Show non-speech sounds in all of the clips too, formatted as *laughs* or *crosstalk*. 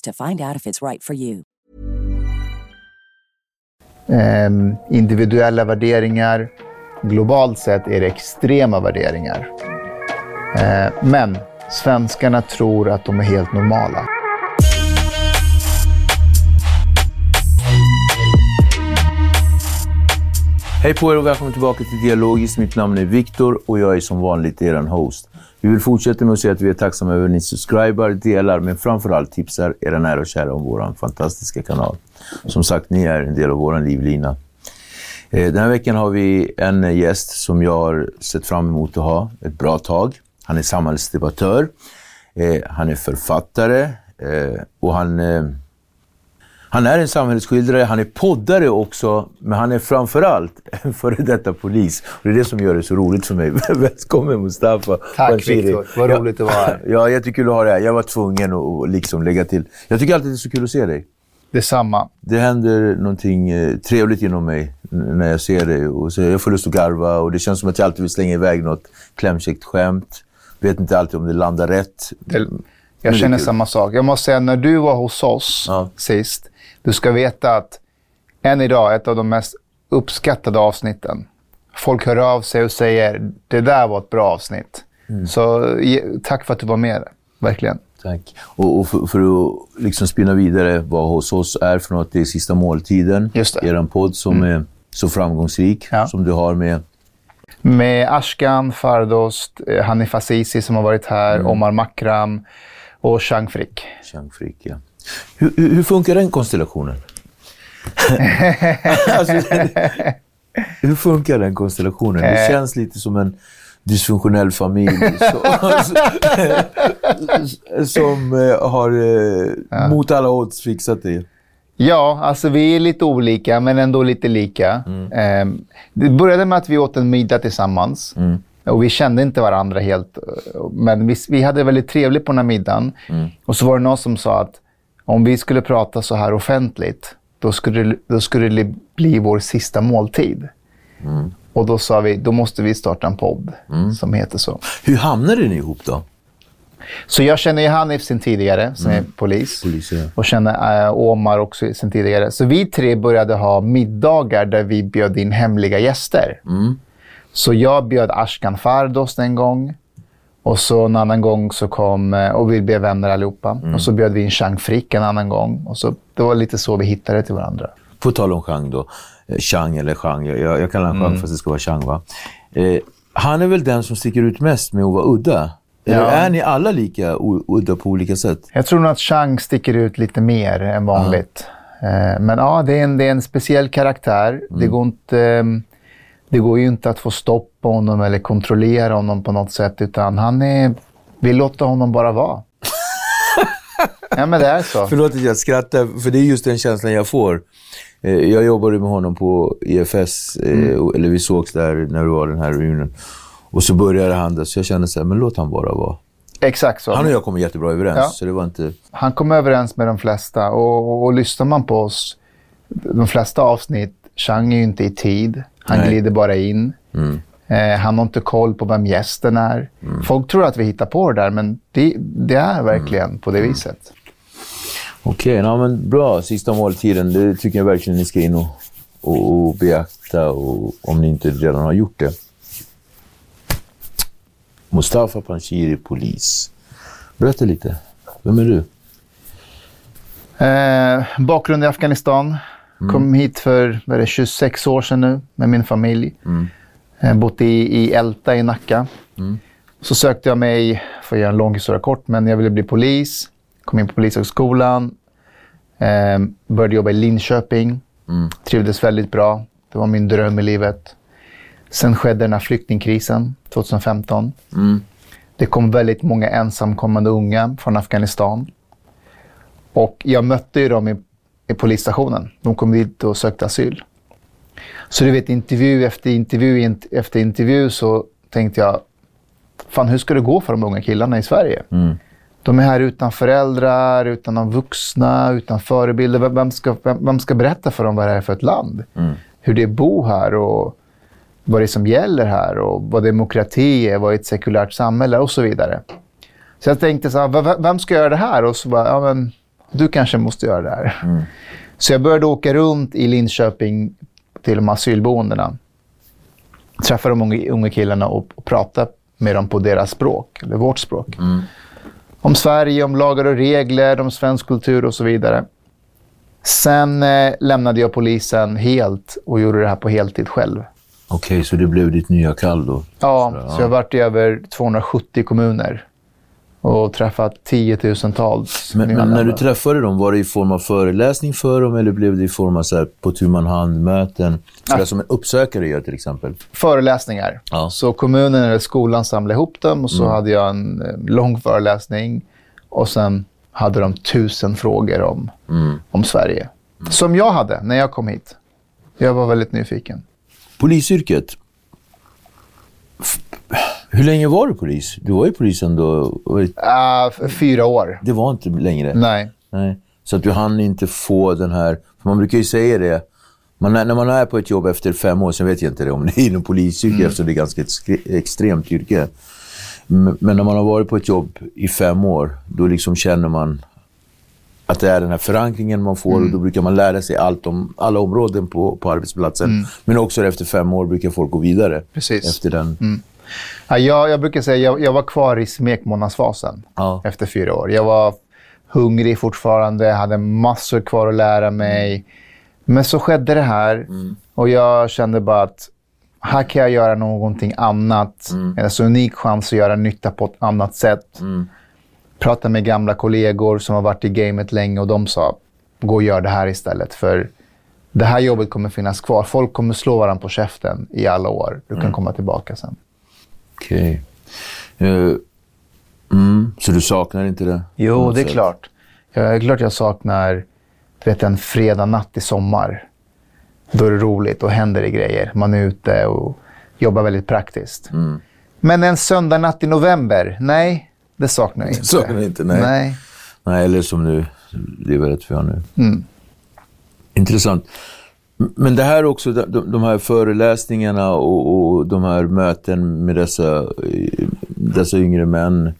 to find out if it's right for you. Ehm, individuella värderingar. Globalt sett är det extrema värderingar. Ehm, men svenskarna tror att de är helt normala. Hej på er och välkommen tillbaka till Dialogiskt. Mitt namn är Viktor och jag är som vanligt er host. Vi vill fortsätta med att säga att vi är tacksamma över att ni subscribar, delar, men framförallt tipsar era nära och kära om vår fantastiska kanal. Som sagt, ni är en del av vår livlina. Eh, den här veckan har vi en gäst som jag har sett fram emot att ha ett bra tag. Han är samhällsdebattör, eh, han är författare eh, och han han är en samhällsskildrare, han är poddare också, men han är framförallt en före detta polis. Och det är det som gör det så roligt för mig. *laughs* Välkommen Mustafa Tack Viktor, vad roligt att vara här. *laughs* Ja, jättekul att ha dig här. Jag var tvungen att liksom lägga till. Jag tycker alltid det är så kul att se dig. Detsamma. Det händer någonting eh, trevligt inom mig när jag ser dig. Och så jag får lust att garva och det känns som att jag alltid vill slänga iväg något klämkäckt skämt. Vet inte alltid om det landar rätt. Det, jag känner samma sak. Jag måste säga, när du var hos oss ja. sist, du ska veta att än idag, ett av de mest uppskattade avsnitten. Folk hör av sig och säger det där var ett bra avsnitt. Mm. Så tack för att du var med. Verkligen. Tack. Och, och för, för, att liksom spinna vidare vad hos oss är för något, det är Sista måltiden. Just det. Er podd som mm. är så framgångsrik, ja. som du har med... Med Ashkan Fardost, eh, Hanif Azizi som har varit här, mm. Omar Makram och Chang Frick. Chang Frick, ja. Hur, hur funkar den konstellationen? *laughs* alltså, hur funkar den konstellationen? Det eh. känns lite som en dysfunktionell familj som, *laughs* *laughs* som eh, har eh, ja. mot alla odds fixat det. Ja, alltså vi är lite olika, men ändå lite lika. Mm. Eh, det började med att vi åt en middag tillsammans. Mm. Och vi kände inte varandra helt. Men vi, vi hade väldigt trevligt på den här middagen. Mm. Och så var det någon som sa att om vi skulle prata så här offentligt, då skulle, då skulle det bli vår sista måltid. Mm. Och då sa vi, då måste vi starta en podd mm. som heter så. Hur hamnade ni ihop då? Så jag känner ju Hanif sen tidigare, som mm. är polis. polis ja. Och känner äh, Omar också sen tidigare. Så vi tre började ha middagar där vi bjöd in hemliga gäster. Mm. Så jag bjöd Ashkan Fardos en gång. Och så en annan gång så kom, eh, och vi blev vänner allihopa. Mm. Och så bjöd vi in Chang Frick en annan gång. Och så, det var lite så vi hittade till varandra. På tal om Chang då. Eh, Chang eller Chang, jag, jag kallar honom Chang mm. fast det ska vara Chang va. Eh, han är väl den som sticker ut mest med att vara udda? Eller ja. är ni alla lika udda på olika sätt? Jag tror nog att Chang sticker ut lite mer än vanligt. Eh, men ja, det är, en, det är en speciell karaktär. Mm. Det går inte... Det går ju inte att få stopp på honom eller kontrollera honom på något sätt, utan han är... Vi låter honom bara vara. *laughs* ja, men det är så. Förlåt att jag skrattar, för det är just den känslan jag får. Eh, jag jobbade med honom på EFS, eh, mm. eller vi sågs där när det var den här reunionen. Och så började han där, så jag kände så här, men låt han bara vara. Exakt så. Han och jag kom jättebra överens, ja. så det var inte... Han kom överens med de flesta och, och, och lyssnar man på oss, de flesta avsnitt, Chang är ju inte i tid. Han Nej. glider bara in. Mm. Eh, han har inte koll på vem gästen är. Mm. Folk tror att vi hittar på det där, men det, det är verkligen mm. på det mm. viset. Okej, okay, men bra. Sista måltiden, det tycker jag verkligen ni ska in och, och, och beakta och, om ni inte redan har gjort det. Mustafa Panshiri, polis. Berätta lite. Vem är du? Eh, bakgrund i Afghanistan. Kom hit för vad det, 26 år sedan nu med min familj. Eh, bott i, i Älta i Nacka. Så sökte jag mig, för att göra en lång historia kort, men jag ville bli polis. Kom in på Polishögskolan. Eh, började jobba i Linköping. Trivdes väldigt bra. Det var min dröm i livet. Sen skedde den här flyktingkrisen 2015. Det kom väldigt många ensamkommande unga från Afghanistan. Och jag mötte ju dem i polisstationen. De kom dit och sökte asyl. Så du vet, intervju efter intervju int- efter intervju så tänkte jag, fan hur ska det gå för de unga killarna i Sverige? De är här utan föräldrar, utan någon vuxna, utan förebilder. Vem- ska, vem, vem ska berätta för dem vad det är för ett land? Hur det är att bo här och vad det är som gäller här och vad demokrati är, vad är ett sekulärt samhälle och så vidare. Så jag tänkte så här, "V- v- vem ska göra det här? Och så bara, ja men du kanske måste göra det här. Så jag började åka runt i Linköping till de asylboendena. Träffa de unga, unga killarna och, och prata med dem på deras språk, eller vårt språk. Om Sverige, om lagar och regler, om svensk kultur och så vidare. Sen eh, lämnade jag polisen helt och gjorde det här på heltid själv. Okej, så det blev ditt nya kall då? Ja, så jag har varit i över 270 kommuner och träffat tiotusentals Men, men när du träffade dem, var det i form av föreläsning för dem eller blev det i form av så här, på tu man hand-möten? Sådär som en uppsökare gör till exempel. Föreläsningar. Ja. Mm. Så kommunen eller skolan samlade ihop dem och så hade jag en eh, lång föreläsning och sen hade de tusen frågor om, Mm. om Sverige. Som jag hade när jag kom hit. Jag var väldigt nyfiken. Polisyrket. Hur länge var du polis? Du var ju polis ändå. F- fyra år. Det var inte längre. Nej. Nej. Så att du hann inte få den här... För man brukar ju säga det. Man, är- när man är på ett jobb efter fem år, sen vet jag inte det om det är inom polisyrke eftersom det är ganska ett extremt yrke. Men, men när man har varit på ett jobb i fem år, då liksom känner man att det är den här förankringen man får och då brukar man lära sig allt om alla områden på, på arbetsplatsen. Men också efter fem år brukar folk gå vidare. Precis. Efter den. Ja, jag, jag brukar säga jag, jag var kvar i smekmånadsfasen Ja. efter fyra år. Jag var hungrig fortfarande, hade massor kvar att lära mig. Men så skedde det här och jag kände bara att här kan jag göra någonting annat. En så unik chans att göra nytta på ett annat sätt. Prata med gamla kollegor som har varit i gamet länge och de sa gå och gör det här istället. För det här jobbet kommer finnas kvar. Folk kommer slå varandra på käften i alla år. Du kan komma tillbaka sen. Okej. Eh, mm, så du saknar inte det? Jo, det är sätt? klart. Jag är klart jag saknar vet, en fredag natt i sommar. Då är det roligt och händer det grejer. Man är ute och jobbar väldigt praktiskt. Mm. Men en söndag natt i november? Nej, det saknar jag inte. saknar du inte, nej. nej. Nej, eller som nu, livet vi har nu. Mm. Intressant. Men det här också, de, de de här föreläsningarna och, och de här möten med dessa, eh, dessa yngre män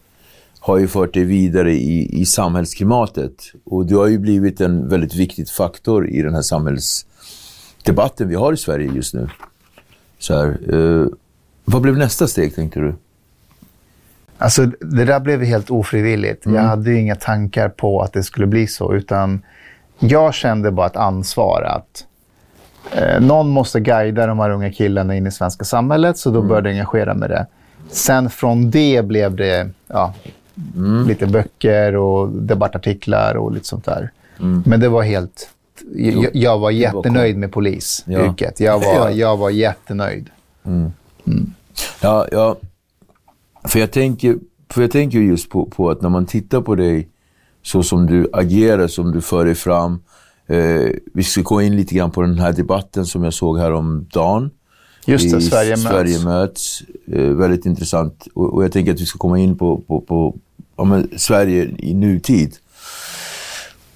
har ju fört dig vidare i, i samhällsklimatet. Och du har ju blivit en väldigt viktig faktor i den här samhällsdebatten vi har i Sverige just nu. Så här, eh, vad blev nästa steg, tänkte du? Alltså, det där blev helt ofrivilligt. Jag hade ju inga tankar på att det skulle bli så. Utan jag kände bara ett ansvar att eh, någon måste guida de här unga killarna in i svenska samhället. Så då började jag engagera mig i det. Sen från det blev det ja, lite böcker och debattartiklar och lite sånt där. Men det var helt... Jag, jag var jättenöjd med polisyrket. Jag, var, *laughs* Ja. jag var jättenöjd. Ja, ja. För jag tänker, för jag tänker just på, på att när man tittar på dig så som du agerar, som du för dig fram. Eh, vi ska gå in lite grann på den här debatten som jag såg här om dagen. Just det, Sverige möts. Sverige möts. Eh, väldigt intressant. Och, och jag tänker att vi ska komma in på, på, på ja, Sverige i nutid.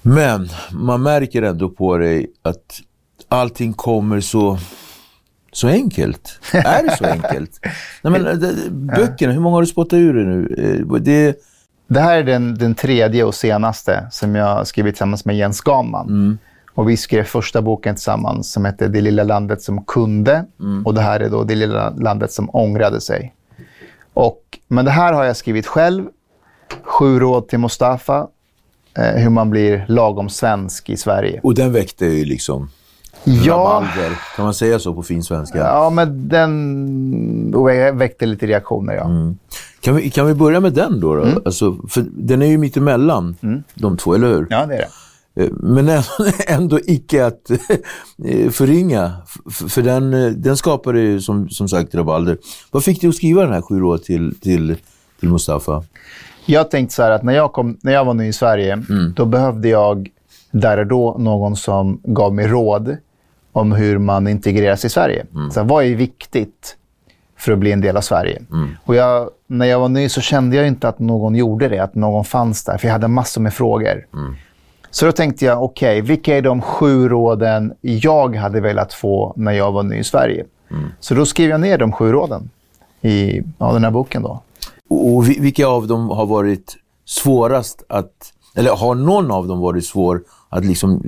Men man märker ändå på dig att allting kommer så, så enkelt. Är det så enkelt? Nej, men, *laughs* böckerna, hur många har du spottat ur dig nu? Eh, Det, Det här är den, den tredje och senaste som jag skrivit tillsammans med Jens Ganman. Och vi skrev första boken tillsammans som hette Det lilla landet som kunde. Och det här är då Det lilla landet som ångrade sig. Och, men det här har jag skrivit själv. Sju råd till Mustafa. eh, hur man blir lagom svensk i Sverige. Och den väckte ju liksom Ja, rabalder. Kan man säga så på fin svenska? ja men den väckte lite reaktioner, ja. Kan, vi, kan vi börja med den då? då? Alltså, för den är ju mittemellan de två, eller hur? Ja, det är det. Eh, Men ändå, *laughs* ändå icke att *laughs* eh, förringa. För den, eh, den skapade ju som, som sagt rabalder. Vad fick dig att skriva den här sju råd till, till, till Mustafa? Jag tänkte så här att när jag, kom, när jag var ny i Sverige, då behövde jag där och då någon som gav mig råd om hur man integreras i Sverige. Så här, vad är viktigt för att bli en del av Sverige? Och jag, när jag var ny så kände jag inte att någon gjorde det, att någon fanns där, för jag hade massor med frågor. Så då tänkte jag, okej, vilka är de sju råden jag hade velat få när jag var ny i Sverige? Så då skrev jag ner de sju råden i ja, den här boken. då. Och och vi- vilka av dem har varit svårast att... Eller har någon av dem varit svår att liksom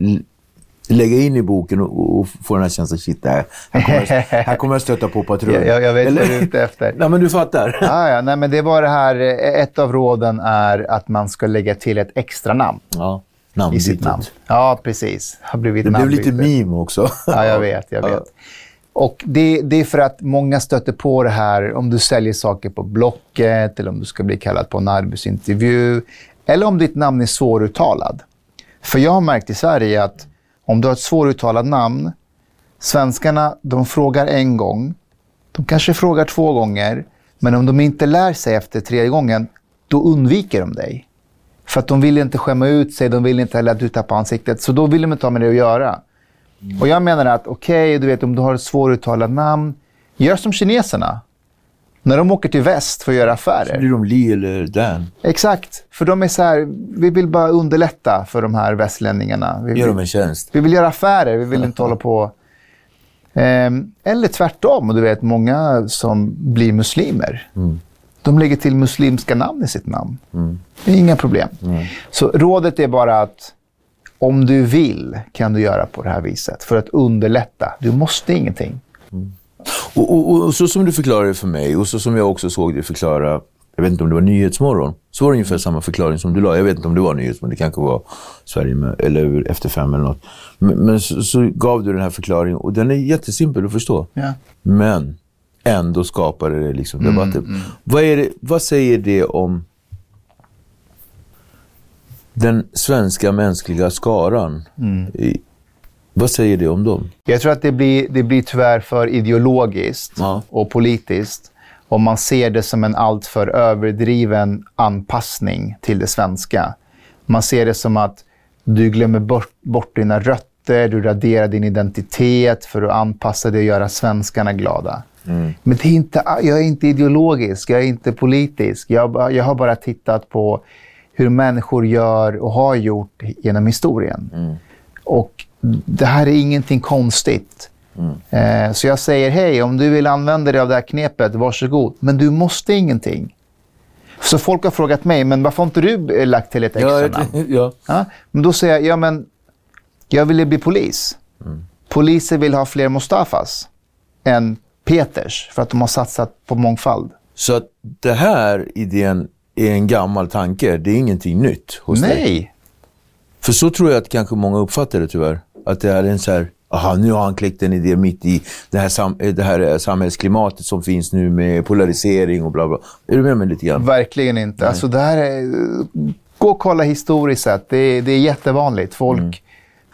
lägga in i boken och, och få den här känslan, shit, det här, här, kommer jag, här kommer jag stöta på patrull. *laughs* Jag, jag, vet Eller- vad du är ute efter. *laughs* Nej, men du fattar. *laughs* Ja, ja, nej, men det var det här, eh, ett av råden är att man ska lägga till ett extra namn Ja, i sitt namn. Ja, precis. Har blivit Det blev lite meme också. Ja, jag vet. Jag Ja. vet. Och det, det är för att många stöter på det här om du säljer saker på Blocket eller om du ska bli kallad på en arbetsintervju eller om ditt namn är svåruttalad. För jag har märkt i Sverige att om du har ett svåruttalat namn, svenskarna de frågar en gång, de kanske frågar två gånger, men om de inte lär sig efter tredje gången, då undviker de dig. För att de vill inte skämma ut sig, de vill inte heller att du tappar ansiktet, så då vill de inte ha med det att göra. Och jag menar att, okej, du vet om du har ett svåruttalat namn, gör som kineserna. När de åker till väst för att göra affärer. Blir de Li eller Dan? Exakt, för de är så här, vi vill bara underlätta för de här västlänningarna. Vi Gör vill, dem en tjänst. vi vill göra affärer, vi vill inte *laughs* hålla på... Ehm, eller tvärtom, du vet många som blir muslimer. De lägger till muslimska namn i sitt namn. Det är inga problem. Så rådet är bara att om du vill kan du göra på det här viset för att underlätta. Du måste ingenting. Och, och, och så som du förklarade för mig och så som jag också såg dig förklara, jag vet inte om det var Nyhetsmorgon, så var det ungefär samma förklaring som du la. Jag vet inte om det var Nyhetsmorgon, det kanske var Sverige med, eller Efter fem eller något. Men, men så, så gav du den här förklaringen och den är jättesimpel att förstå. Ja. Men ändå skapade det liksom debatter. Vad, är det, vad säger det om den svenska mänskliga skaran? I, vad säger det om dem? Jag tror att det blir, det blir tyvärr för ideologiskt Ja. och politiskt om man ser det som en alltför överdriven anpassning till det svenska. Man ser det som att du glömmer bort, bort dina rötter, du raderar din identitet för att anpassa dig och göra svenskarna glada. Men det är inte, jag är inte ideologisk, jag är inte politisk. Jag, jag har bara tittat på hur människor gör och har gjort genom historien. Och det här är ingenting konstigt. Eh, så jag säger, hej, om du vill använda dig av det här knepet, varsågod. Men du måste ingenting. Så folk har frågat mig, men varför har inte du lagt till ett extra Ja, namn? ja. Ja, men då säger jag, ja men jag ville bli polis. Poliser vill ha fler Mustafas än Peters för att de har satsat på mångfald. Så att det här idén är en gammal tanke. Det är ingenting nytt hos dig. Nej, För så tror jag att kanske många uppfattar det tyvärr. Att det är en så här, aha, nu har han kläckt en idé mitt i det här, sam det här eh, samhällsklimatet som finns nu med polarisering och bla bla. Är du med mig lite grann? verkligen inte. Alltså, det här är, gå och kolla historiskt sett. Det är, det är jättevanligt. Folk,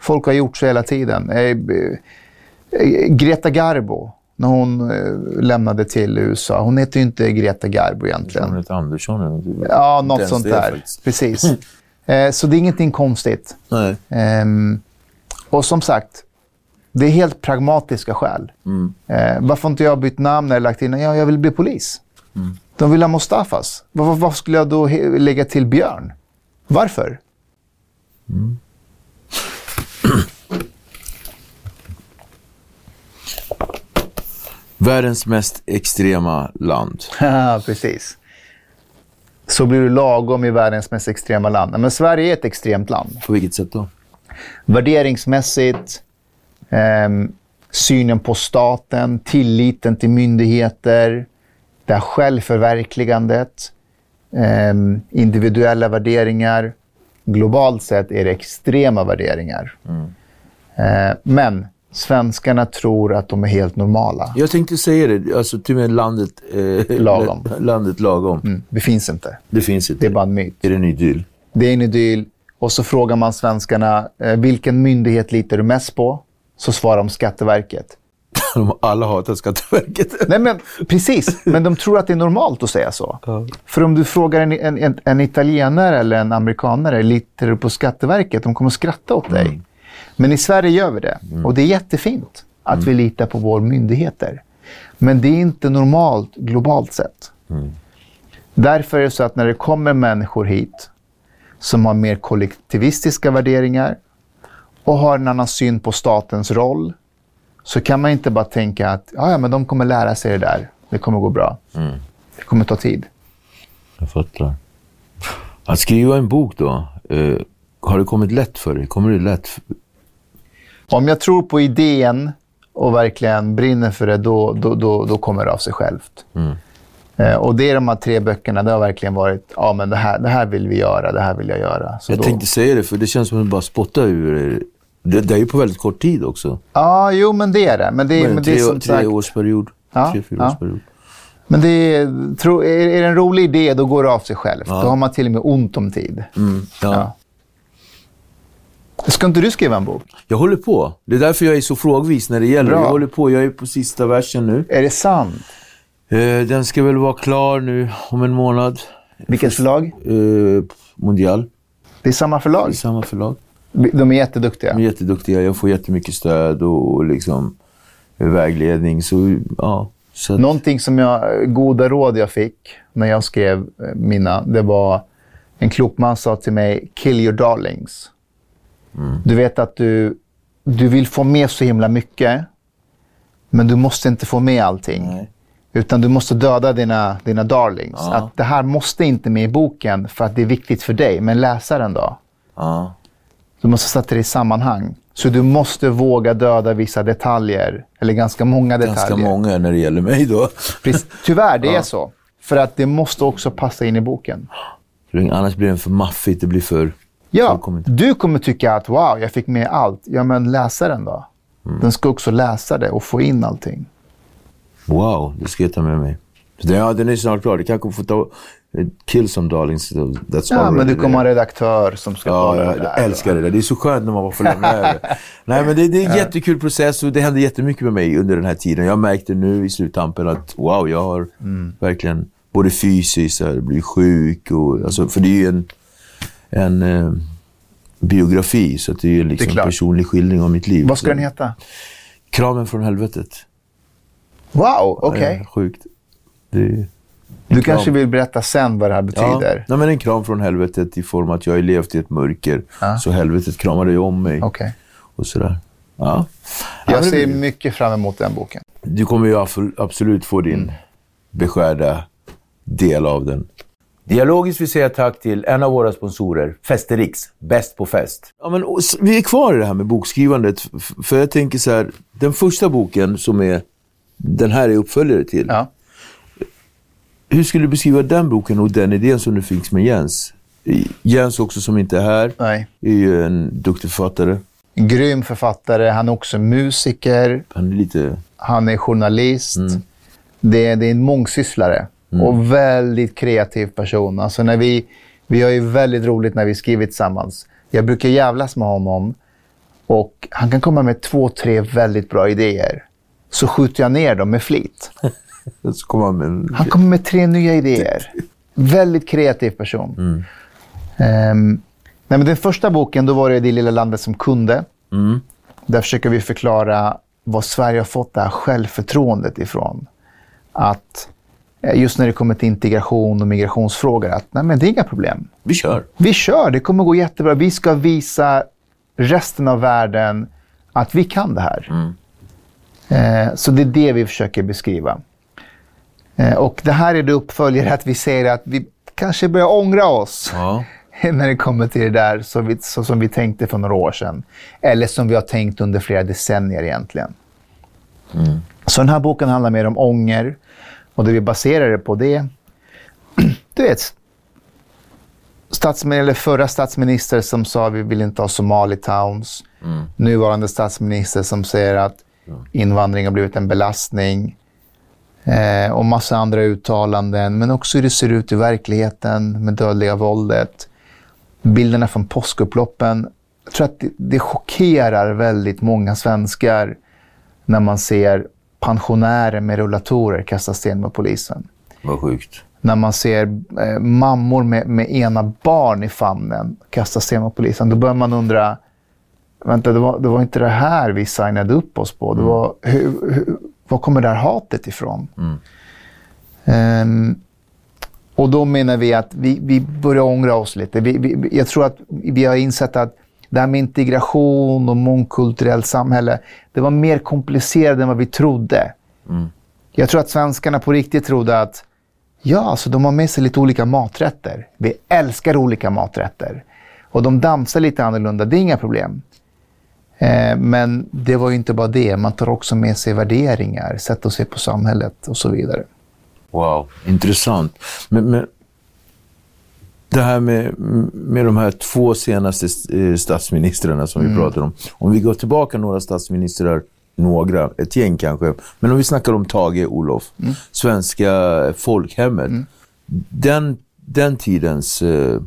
folk har gjort så hela tiden. Eh, eh, Greta Garbo, när hon lämnade till USA. Hon heter ju inte Greta Garbo egentligen. Hon heter Andersson. eller? Ja, Inte något sånt där. Precis. *laughs* Så det är ingenting konstigt. Nej. Ehm, och som sagt, det är helt pragmatiska skäl. Eh, varför inte jag bytt namn eller lagt in, ja, jag vill bli polis. De vill ha Mustafas. Varför, varför skulle jag då lägga till Björn? Varför? *clears throat* Världens mest extrema land. *laughs* Ja, precis. Så blir du lagom i världens mest extrema land. Men Sverige är ett extremt land. På vilket sätt då? Värderingsmässigt, ehm, synen på staten, tilliten till myndigheter, det här självförverkligandet, ehm, individuella värderingar. globalt sett är det extrema värderingar. Eh, men svenskarna tror att de är helt normala. Jag tänkte säga det, alltså till och med landet... Eh, Lagom. *laughs* Landet lagom. Mm. Det finns inte. Det finns inte. Det är bara en myt. Är det en idyll? Det är en idyll. Och så frågar man svenskarna, eh, vilken myndighet litar du mest på? Så svarar de Skatteverket. *laughs* De alla hatar Skatteverket. Nej, men precis. Men de tror att det är normalt att säga så. För om du frågar en, en, en, en italienare eller en amerikanare, litar du på Skatteverket? De kommer att skratta åt dig. Men i Sverige gör vi det. Och det är jättefint att vi litar på våra myndigheter. Men det är inte normalt globalt sett. Därför är det så att när det kommer människor hit som har mer kollektivistiska värderingar och har en annan syn på statens roll så kan man inte bara tänka att ja, men de kommer lära sig det där. Det kommer gå bra. Det kommer ta tid. Jag fattar. Att skriva en bok då, eh, har det kommit lätt för dig? Kommer det lätt? Om jag tror på idén och verkligen brinner för det, då, då, då, då kommer det av sig självt. Eh, och det är de här tre böckerna, det har verkligen varit, ja men det här, det här vill vi göra, det här vill jag göra. Så Jag då... tänkte säga det, för det känns som att du bara spottar ur er. det. Det är ju på väldigt kort tid också. Ja, jo men det är det. Men det, är men det, är som tre sagt, årsperiod? Ja, tre, fyra ja. årsperiod. men det är, tro, är, är det en rolig idé, då går det av sig själv. Ja. Då har man till och med ont om tid. Mm, ja. Ja. Ska inte du skriva en bok? Jag håller på. Det är därför jag är så frågvis när det gäller. Bra. Jag håller på. Jag är på sista versen nu. Är det sant? Eh, den ska väl vara klar nu om en månad. Vilket förlag? Eh, Mondial. Det är samma Det är förlag. samma förlag. De är jätteduktiga. De är jätteduktiga. Jag får jättemycket stöd och, och liksom eh, vägledning. Så, ja. Så att, Någonting som jag, goda råd jag fick när jag skrev eh, mina, det var en klok man sa till mig, kill your darlings. Du vet att du, du vill få med så himla mycket, men du måste inte få med allting. Nej. Utan du måste döda dina, dina darlings. Ja. Att det här måste inte med i boken för att det är viktigt för dig, men läsaren då? ja. Du måste sätta det i sammanhang. Så du måste våga döda vissa detaljer, eller ganska många detaljer. Ganska många när det gäller mig då. Precis. Tyvärr, det är *laughs* så. För att det måste också passa in i boken. Annars blir den för maffigt. Det blir för... Ja, Fullkomligt. du kommer tycka att wow, jag fick med allt. Ja, men läsaren då? Mm. Den ska också läsa det och få in allting. Wow, det ska jag ta med mig. Ja, den är snart klar. Det kanske får ta... Kill some darlings. That's Ja, men du kommer ha en redaktör som ska Ja, jag, det jag älskar det där. Det är så skönt när man bara får lämna över. *laughs* Nej, men det, det är en jättekul process och det händer jättemycket med mig under den här tiden. Jag märkte nu i sluttampen att wow, jag har Mm. verkligen både fysiskt, här, blivit sjuk och... Alltså, för det är ju en, en eh, biografi, så att det är ju liksom en personlig skildring av mitt liv. Vad ska den heta? Kramen från helvetet. Wow, okej. Ja, sjukt. Du kanske vill berätta sen vad det här betyder? Ja, nej, men en kram från helvetet i form att jag har levt i ett mörker. Så helvetet kramade ju om mig. Okej. Och sådär. Ja. Ja, Jag ser mycket fram emot den boken. Du kommer ju abso- absolut få din beskärda del av den. Dialogiskt vill säga tack till en av våra sponsorer, Festerix, bäst på fest. Ja, men, vi är kvar i det här med bokskrivandet. För jag tänker så här, den första boken som är, den här är uppföljare till. Ja. Hur skulle du beskriva den boken och den idén som du fick med Jens? Jens också som inte är här, Nej. är ju en duktig författare. Grym författare. Han är också musiker. Han är lite... Han är journalist. Det, är, det är en mångsysslare och väldigt kreativ person. Alltså när vi, vi har ju väldigt roligt när vi skriver tillsammans. Jag brukar jävlas med honom och han kan komma med två, tre väldigt bra idéer. Så skjuter jag ner dem med flit. *laughs* Han kommer med tre nya idéer. Väldigt kreativ person. Ehm, nej, men den första boken då var det Det lilla landet som kunde. Där försöker vi förklara var Sverige har fått det här självförtroendet ifrån. Att eh, just när det kommer till integration och migrationsfrågor, att nej, men det är inga problem. Vi kör. Vi kör, det kommer gå jättebra. Vi ska visa resten av världen att vi kan det här. Eh, så det är det vi försöker beskriva. Eh, och det här är det uppföljare att vi säger att vi kanske börjar ångra oss Ja. *laughs* när det kommer till det där så, vi, så som vi tänkte för några år sedan. Eller som vi har tänkt under flera decennier egentligen. Så den här boken handlar mer om ånger. Och det vi baserar det på det, *clears throat* du vet, statsmin eller förra statsminister som sa att vi vill inte ha Somali towns. Mm. Nuvarande statsminister som säger att invandring har blivit en belastning. Eh, och massa andra uttalanden, men också hur det ser ut i verkligheten med dödliga våldet. Bilderna från påskupploppen. Jag tror att det, det chockerar väldigt många svenskar när man ser pensionärer med rullatorer kasta sten mot polisen. Vad sjukt. När man ser eh, mammor med, med ena barn i famnen kasta sten mot polisen, då börjar man undra, vänta, det var, det var inte det här vi signade upp oss på. Det var, hur, hur, var kommer det här hatet ifrån? Mm. Um, och då menar vi att vi, vi börjar ångra oss lite. Vi, vi, jag tror att vi har insett att det här med integration och mångkulturellt samhälle, det var mer komplicerat än vad vi trodde. Mm. Jag tror att svenskarna på riktigt trodde att ja, alltså de har med sig lite olika maträtter. Vi älskar olika maträtter. Och de dansar lite annorlunda, det är inga problem. Eh, men det var ju inte bara det. Man tar också med sig värderingar, sätt att se på samhället och så vidare. Wow, intressant. Men, men det här med, med de här två senaste eh, statsministrarna som mm. vi pratade om. Om vi går tillbaka några statsministrar, några, ett gäng kanske. Men om vi snackar om Tage Olof, mm. svenska folkhemmet. Mm. Den, den tidens eh,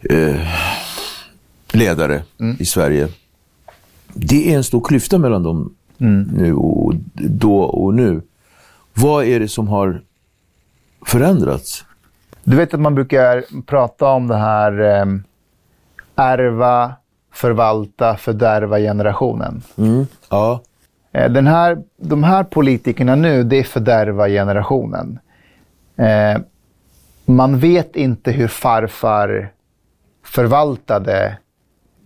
eh, ledare mm. i Sverige. Det är en stor klyfta mellan dem mm. nu och då och nu. Vad är det som har förändrats? Du vet att man brukar prata om det här eh, ärva, förvalta, fördärva generationen. Mm. Ja. Eh, den här, de här politikerna nu, det är fördärva generationen. Eh, man vet inte hur farfar förvaltade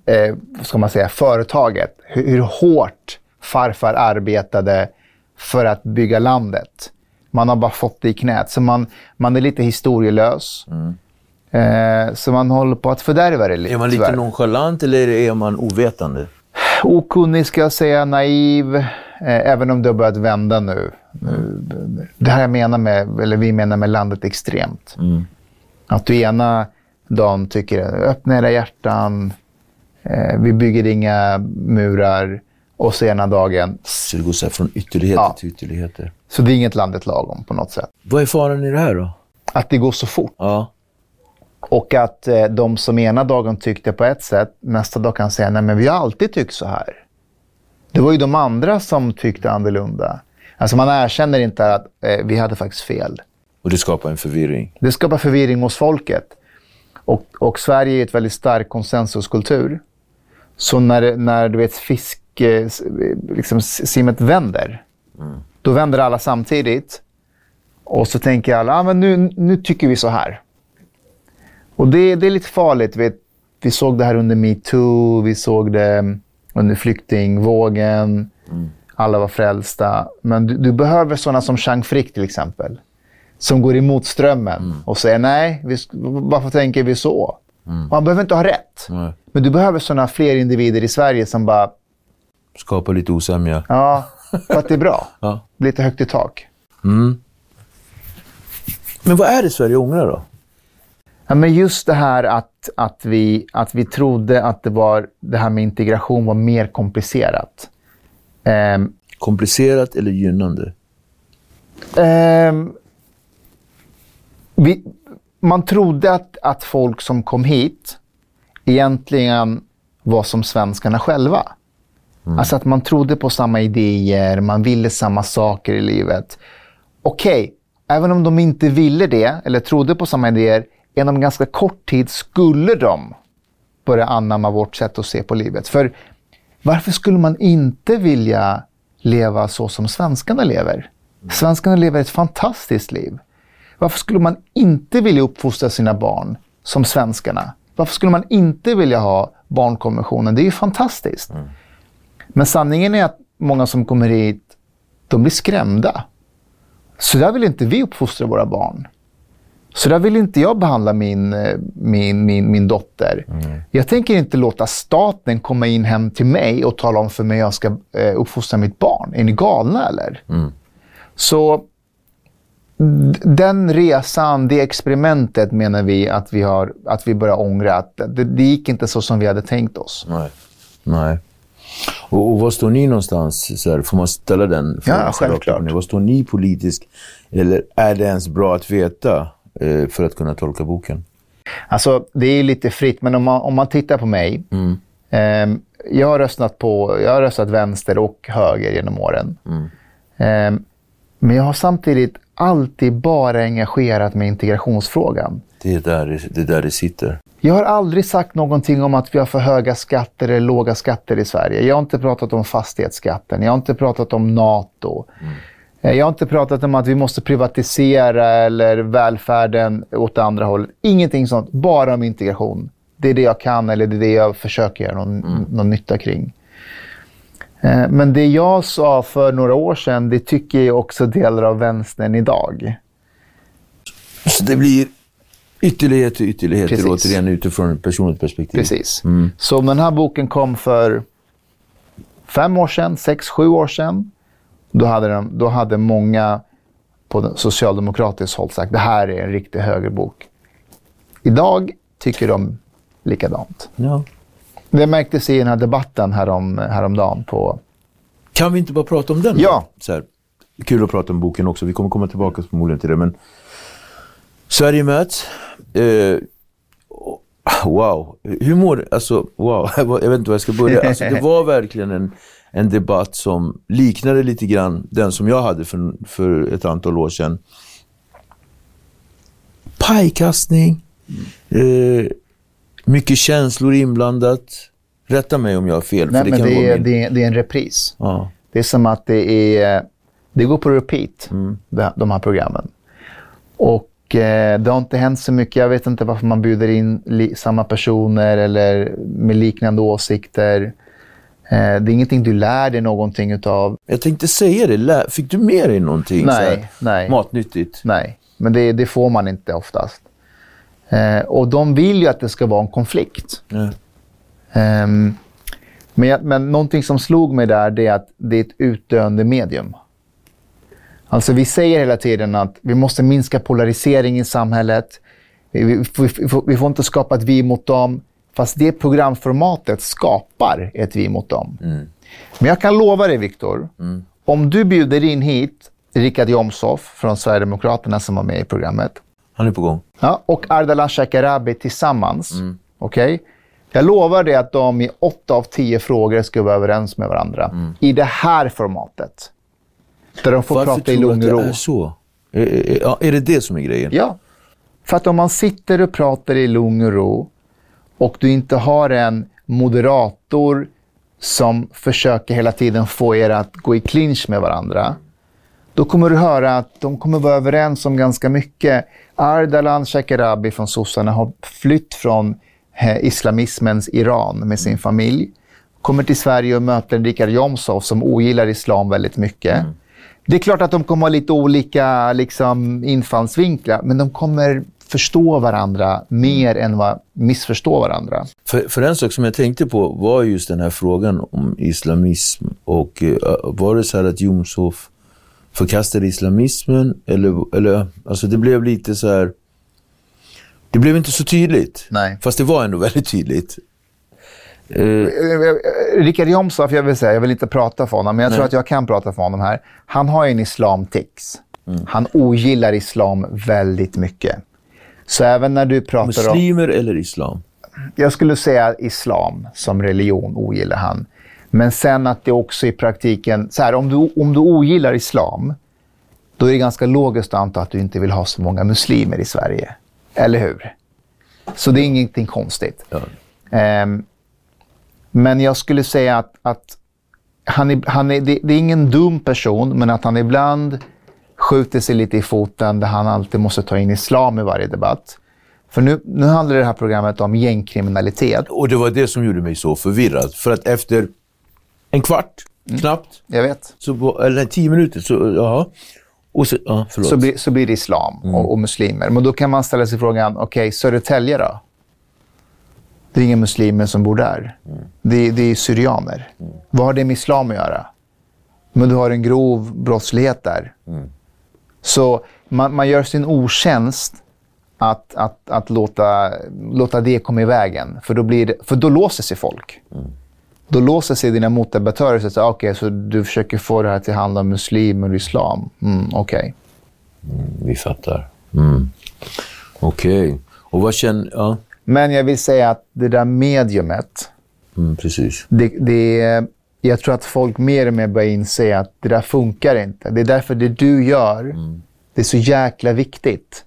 eh, ska man säga, företaget. Hur, hur hårt farfar arbetade för att bygga landet. Man har bara fått det i knät. Så man, man är lite historielös. Mm. Eh, så man håller på att fördärva det lite. Är man lite tyvärr. nonchalant eller är man ovetande? Okunnig ska jag säga, naiv. Eh, även om det har börjat vända nu. Mm. Det här jag menar med, eller vi menar med landet extremt. Mm. Att du ena dagen tycker öppna era hjärtan, Eh, vi bygger inga murar och så ena dagen... Så det går så från ytterligheter ja. till ytterligheter. Så det är inget landet lagom på något sätt. Vad är faran i det här då? Att det går så fort. Ja. Och att eh, de som ena dagen tyckte på ett sätt, nästa dag kan säga nej men vi har alltid tyckt så här. Det var ju de andra som tyckte annorlunda. Alltså man erkänner inte att eh, vi hade faktiskt fel. Och det skapar en förvirring? Det skapar förvirring hos folket. Och, och Sverige är ett väldigt stark konsensuskultur. Så när, när du vet fisk, liksom, simmet vänder, mm. då vänder alla samtidigt. Och så tänker alla, ah, men nu, nu tycker vi så här. Och det, det är lite farligt. Vet, vi såg det här under metoo, vi såg det under flyktingvågen. Mm. Alla var frälsta. Men du, du behöver sådana som Chang Frick till exempel. Som går emot strömmen mm. och säger nej, vi, varför tänker vi så? Mm. han behöver inte ha rätt. Nej. Men du behöver sådana fler individer i Sverige som bara... Skapar lite osämja. Ja, för att det är bra. *laughs* ja. Lite högt i tak. Mm. Men vad är det Sverige ångrar då? Ja, men just det här att, att, vi, att vi trodde att det, var, det här med integration var mer komplicerat. Um, komplicerat eller gynnande? Um, vi, man trodde att, att folk som kom hit egentligen var som svenskarna själva. Mm. Alltså att man trodde på samma idéer, man ville samma saker i livet. Okej, okay, även om de inte ville det, eller trodde på samma idéer, inom ganska kort tid skulle de börja anamma vårt sätt att se på livet. För varför skulle man inte vilja leva så som svenskarna lever? Svenskarna lever ett fantastiskt liv. Varför skulle man inte vilja uppfostra sina barn som svenskarna? Varför skulle man inte vilja ha barnkonventionen? Det är ju fantastiskt. Mm. Men sanningen är att många som kommer hit, de blir skrämda. Så där vill inte vi uppfostra våra barn. Så där vill inte jag behandla min, eh, min, min, min dotter. Mm. Jag tänker inte låta staten komma in hem till mig och tala om för mig hur jag ska eh, uppfostra mitt barn. Är ni galna eller? Mm. Så den resan, det experimentet menar vi att vi, har, att vi börjar ångra. Att det, det gick inte så som vi hade tänkt oss. Nej. Nej. Och, och var står ni någonstans? Så här, får man ställa den frågan Ja, självklart. Var står ni politiskt? Eller är det ens bra att veta eh, för att kunna tolka boken? Alltså, det är lite fritt, men om man, om man tittar på mig. ehm, jag, har röstat på, jag har röstat vänster och höger genom åren. Ehm, men jag har samtidigt alltid bara engagerat i integrationsfrågan. Det är där det, är där det sitter. Jag har aldrig sagt någonting om att vi har för höga skatter eller låga skatter i Sverige. Jag har inte pratat om fastighetsskatten. Jag har inte pratat om NATO. Eh, Jag har inte pratat om att vi måste privatisera eller välfärden åt andra hållet. Ingenting sånt. Bara om integration. Det är det jag kan eller det är det jag försöker göra någon, någon nytta kring. Eh, Men det jag sa för några år sedan, det tycker jag också delar av vänstern idag. Så det blir ytterligheter, ytterligheter Precis. återigen utifrån ett personligt perspektiv. Precis. Så om den här boken kom för fem år sedan, sex, sju år sedan, då hade, de, då hade många på socialdemokratiskt håll sagt det här är en riktig högerbok. Idag tycker de likadant. Ja. Det märktes i den här debatten härom, häromdagen på... Kan vi inte bara prata om den? då? Ja. Så här, kul att prata om boken också. Vi kommer komma tillbaka förmodligen till det. Men Sverige möts. Eh, wow. Hur mår Alltså, wow. *laughs* Jag vet inte var jag ska börja. Alltså, det var verkligen en, en debatt som liknade lite grann den som jag hade för, för ett antal år sedan. Pajkastning. Eh, mycket känslor inblandat. Rätta mig om jag har fel. Nej, för det men kan det är, min... det, är, det är en repris. Ja. Det är som att det är... Det går på repeat, det- de här programmen. Och eh, det har inte hänt så mycket. Jag vet inte varför man bjuder in li- samma personer eller med liknande åsikter. Eh, det är ingenting du lär dig någonting utav. Jag tänkte säga det. Lä- Fick du med dig någonting Nej, nej. matnyttigt? Nej, men det, det får man inte oftast. Eh, och de vill ju att det ska vara en konflikt. Ja. Ehm, men, jag, men någonting som slog mig där det är att det är ett utdöende medium. Alltså vi säger hela tiden att vi måste minska polarisering i samhället. Vi, vi, vi, får, vi får inte skapa ett vi mot dem. Fast det programformatet skapar ett vi mot dem. Men jag kan lova dig, Viktor. Om du bjuder in hit Richard Jomshof från Sverigedemokraterna som var med i programmet. Han är på gång. Ja, och Ardalan Shekarabi tillsammans. Okej? Jag lovar dig att de i åtta av tio frågor ska vara överens med varandra. I det här formatet. Där de får Varför prata i tror du lugn att och det ro. är så? Är, är, är det det som är grejen? Ja. För att om man sitter och pratar i lugn och ro och du inte har en moderator som försöker hela tiden få er att gå i clinch med varandra. Då kommer du höra att de kommer vara överens om ganska mycket. Ardalan Shekarabi från sossarna har flytt från eh, islamismens Iran med sin familj. Kommer till Sverige och möter Richard Jomshof som ogillar islam väldigt mycket. Det är klart att de kommer ha lite olika liksom, infallsvinklar, men de kommer förstå varandra mer än vad missförstå varandra. För, för en sak som jag tänkte på var just den här frågan om islamism. Och eh, Var det så här att Jomshof förkastade islamismen? Eller, eller, alltså det blev lite så här... Det blev inte så tydligt. Nej. Fast det var ändå väldigt tydligt. Eh, Richard Jomshof, jag vill säga, jag vill inte prata för honom, men jag tror Nej. att jag kan prata för honom här. Han har ju en islamtics. Han ogillar islam väldigt mycket. Så även när du pratar om... muslimer eller islam? Jag skulle säga islam som religion ogillar han. Men sen att det också i praktiken... Så här, om, du, om du ogillar islam, då är det ganska logiskt att anta att du inte vill ha så många muslimer i Sverige. Eller hur? Så det är ingenting konstigt. Ja. Ehm, men jag skulle säga att, att han är, han är, det, det är ingen dum person, men att han ibland skjuter sig lite i foten där han alltid måste ta in islam i varje debatt. För nu, nu handlar det här programmet om gängkriminalitet. Och det var det som gjorde mig så förvirrad. För att efter en kvart, knappt, Jag vet. så, eller tio minuter, så jaha. Och så, ja, förlåt. Så blir, så blir det islam och, och muslimer. Men då kan man ställa sig frågan, okej, Södertälje då? Det är inga muslimer som bor där. Det, det är syrianer. Vad har det med islam att göra? Men du har en grov brottslighet där. Så man, man gör sin otjänst att, att, att låta, låta det komma i vägen. För då, blir det, för då låser sig folk. Då låser sig dina motdebattörer och säger okay, så du försöker få det här till att handla om muslimer och islam. Mm, Okej. Okay. Mm, vi fattar. Mm. Okej. Okay. Och vad känner... Ja. Men jag vill säga att det där mediumet... Mm, precis. Det, det, jag tror att folk mer och mer börjar inse att det där funkar inte. Det är därför det du gör, mm. det är så jäkla viktigt.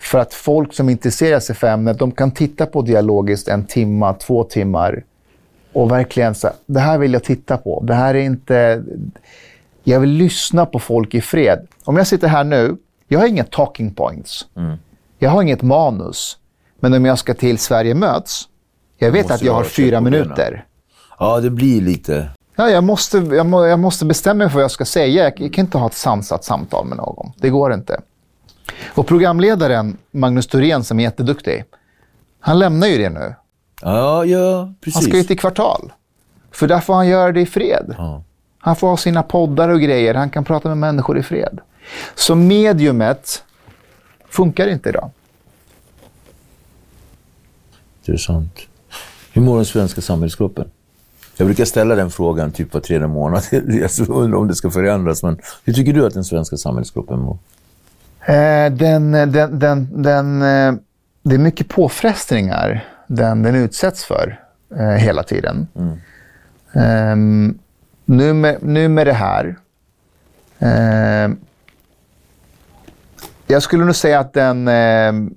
För att folk som intresserar sig för ämnet, de kan titta på dialogiskt en timme, två timmar och verkligen säga, det här vill jag titta på. Det här är inte... Jag vill lyssna på folk i fred. Om jag sitter här nu, jag har inga talking points. Mm. Jag har inget manus. Men om jag ska till Sverige möts, jag vet att jag har fyra minuter. Ja, det blir lite... Ja, jag, måste, jag, må, jag måste bestämma mig för vad jag ska säga. Jag, jag kan inte ha ett sansat samtal med någon. Det går inte. Och programledaren Magnus Thorén, som är jätteduktig, han lämnar ju det nu. Ja, ja, precis. Han ska ju till kvartal. För där får han göra det i fred. Ja. Han får ha sina poddar och grejer. Han kan prata med människor i fred. Så mediumet funkar inte idag. Intressant. Hur mår den svenska samhällsgruppen? Jag brukar ställa den frågan typ var tredje månad. *laughs* Jag undrar om det ska förändras. Men hur tycker du att den svenska samhällsgruppen mår? Eh, den, den, den, den, eh, det är mycket påfrestningar den, den utsätts för eh, hela tiden. Mm. Um, nu, med, nu med det här. Um, jag skulle nog säga att den, um,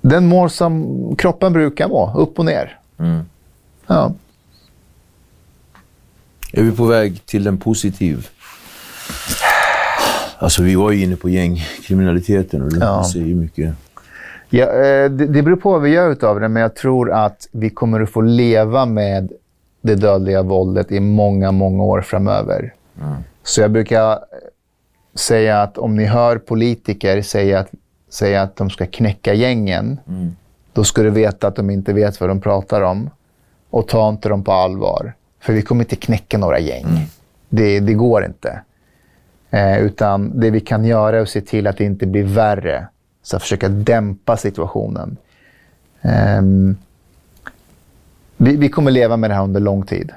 den mår som kroppen brukar må, upp och ner. Mm. Ja. Är vi på väg till en positiv Alltså vi var ju inne på gängkriminaliteten och det ja. säger mycket. Ja, eh, det, det beror på vad vi gör av det, men jag tror att vi kommer att få leva med det dödliga våldet i många, många år framöver. Mm. Så jag brukar säga att om ni hör politiker säga att, säga att de ska knäcka gängen, mm. då ska du veta att de inte vet vad de pratar om. Och ta inte dem på allvar. För vi kommer inte knäcka några gäng. Mm. Det, det går inte. Eh, utan det vi kan göra är att se till att det inte blir värre. Så att försöka dämpa situationen. Eh, vi, vi, kommer leva med det här under lång tid.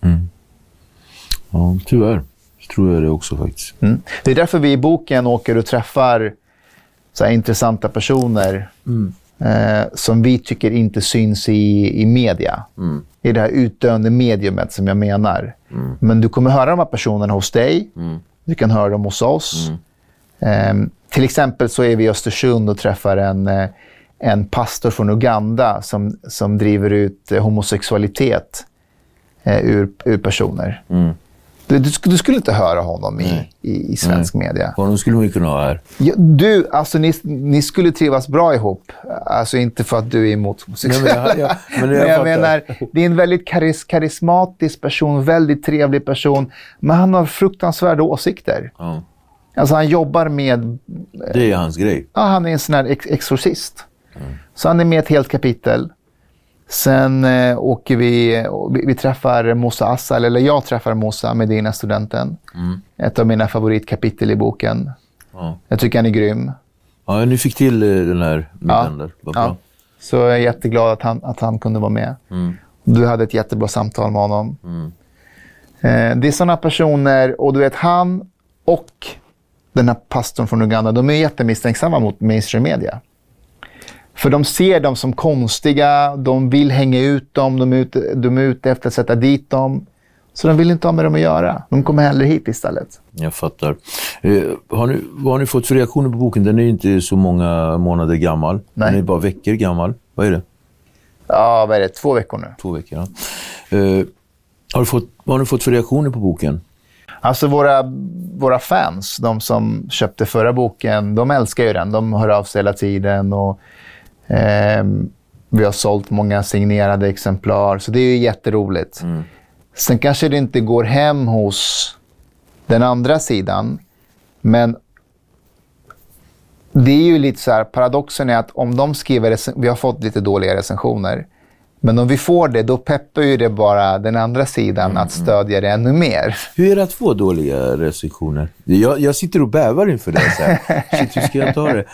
Mm. Ja, tyvärr tror jag det också faktiskt. Mm. Det är därför vi i boken åker och träffar så intressanta personer mm. eh, som vi tycker inte syns i, i media. Mm. I det här utdöende mediumet som jag menar. Mm. Men du kommer höra de här personerna hos dig. Mm. Du kan höra dem hos oss. Eh, till exempel så är vi i Östersund och träffar en, eh, en pastor från Uganda som, som driver ut eh, homosexualitet eh, ur, ur personer. Mm. Du, du, du, skulle inte höra honom i, i, i, svensk Nej. media. Honom skulle man ju kunna ha här. Ja, du, alltså ni, ni skulle trivas bra ihop. Alltså inte för att du är emot homosexuella. men jag, men jag, *laughs* men jag menar, det är en väldigt karis, karismatisk person, väldigt trevlig person. Men han har fruktansvärda åsikter. Ja. Alltså han jobbar med... Det är hans grej. Ja, han är en sån här ex exorcist. Mm. Så han är med ett helt kapitel. Sen eh, åker vi, vi, vi träffar Musa Assal, eller jag träffar Musa, Medina-studenten. Mm. Ett av mina favoritkapitel i boken. Ja. Jag tycker han är grym. Ja, ni fick till eh, den här middagen ja. Vad bra. Ja. Så jag är jätteglad att han, att han kunde vara med. Mm. Du hade ett jättebra samtal med honom. Mm. Eh, det är sådana personer, och du vet han och den här pastorn från Uganda, de är jättemisstänksamma mot mainstream media. För de ser dem som konstiga, de vill hänga ut dem, de är ute, de är ute efter att sätta dit dem. Så de vill inte ha med dem att göra. De kommer hellre hit istället. Jag fattar. Eh, har ni, vad har ni fått för reaktioner på boken? Den är inte så många månader gammal. Nej. Den är bara veckor gammal. Vad är det? Ja, vad är det? Två veckor nu. Två veckor, ja. Eh, har, du fått, vad har ni fått för reaktioner på boken? Alltså våra, våra fans, de som köpte förra boken, de älskar ju den. De hör av sig hela tiden. Och Eh, vi har sålt många signerade exemplar, så det är ju jätteroligt. Mm. Sen kanske det inte går hem hos den andra sidan, men det är ju lite så här, paradoxen är att om de skriver, vi har fått lite dåliga recensioner, Men om vi får det, då peppar ju det bara den andra sidan Mm, att stödja det ännu mer. Hur är det att få dåliga recensioner? Jag, jag sitter och bävar inför det. Så här. Shit, hur ska jag ta det?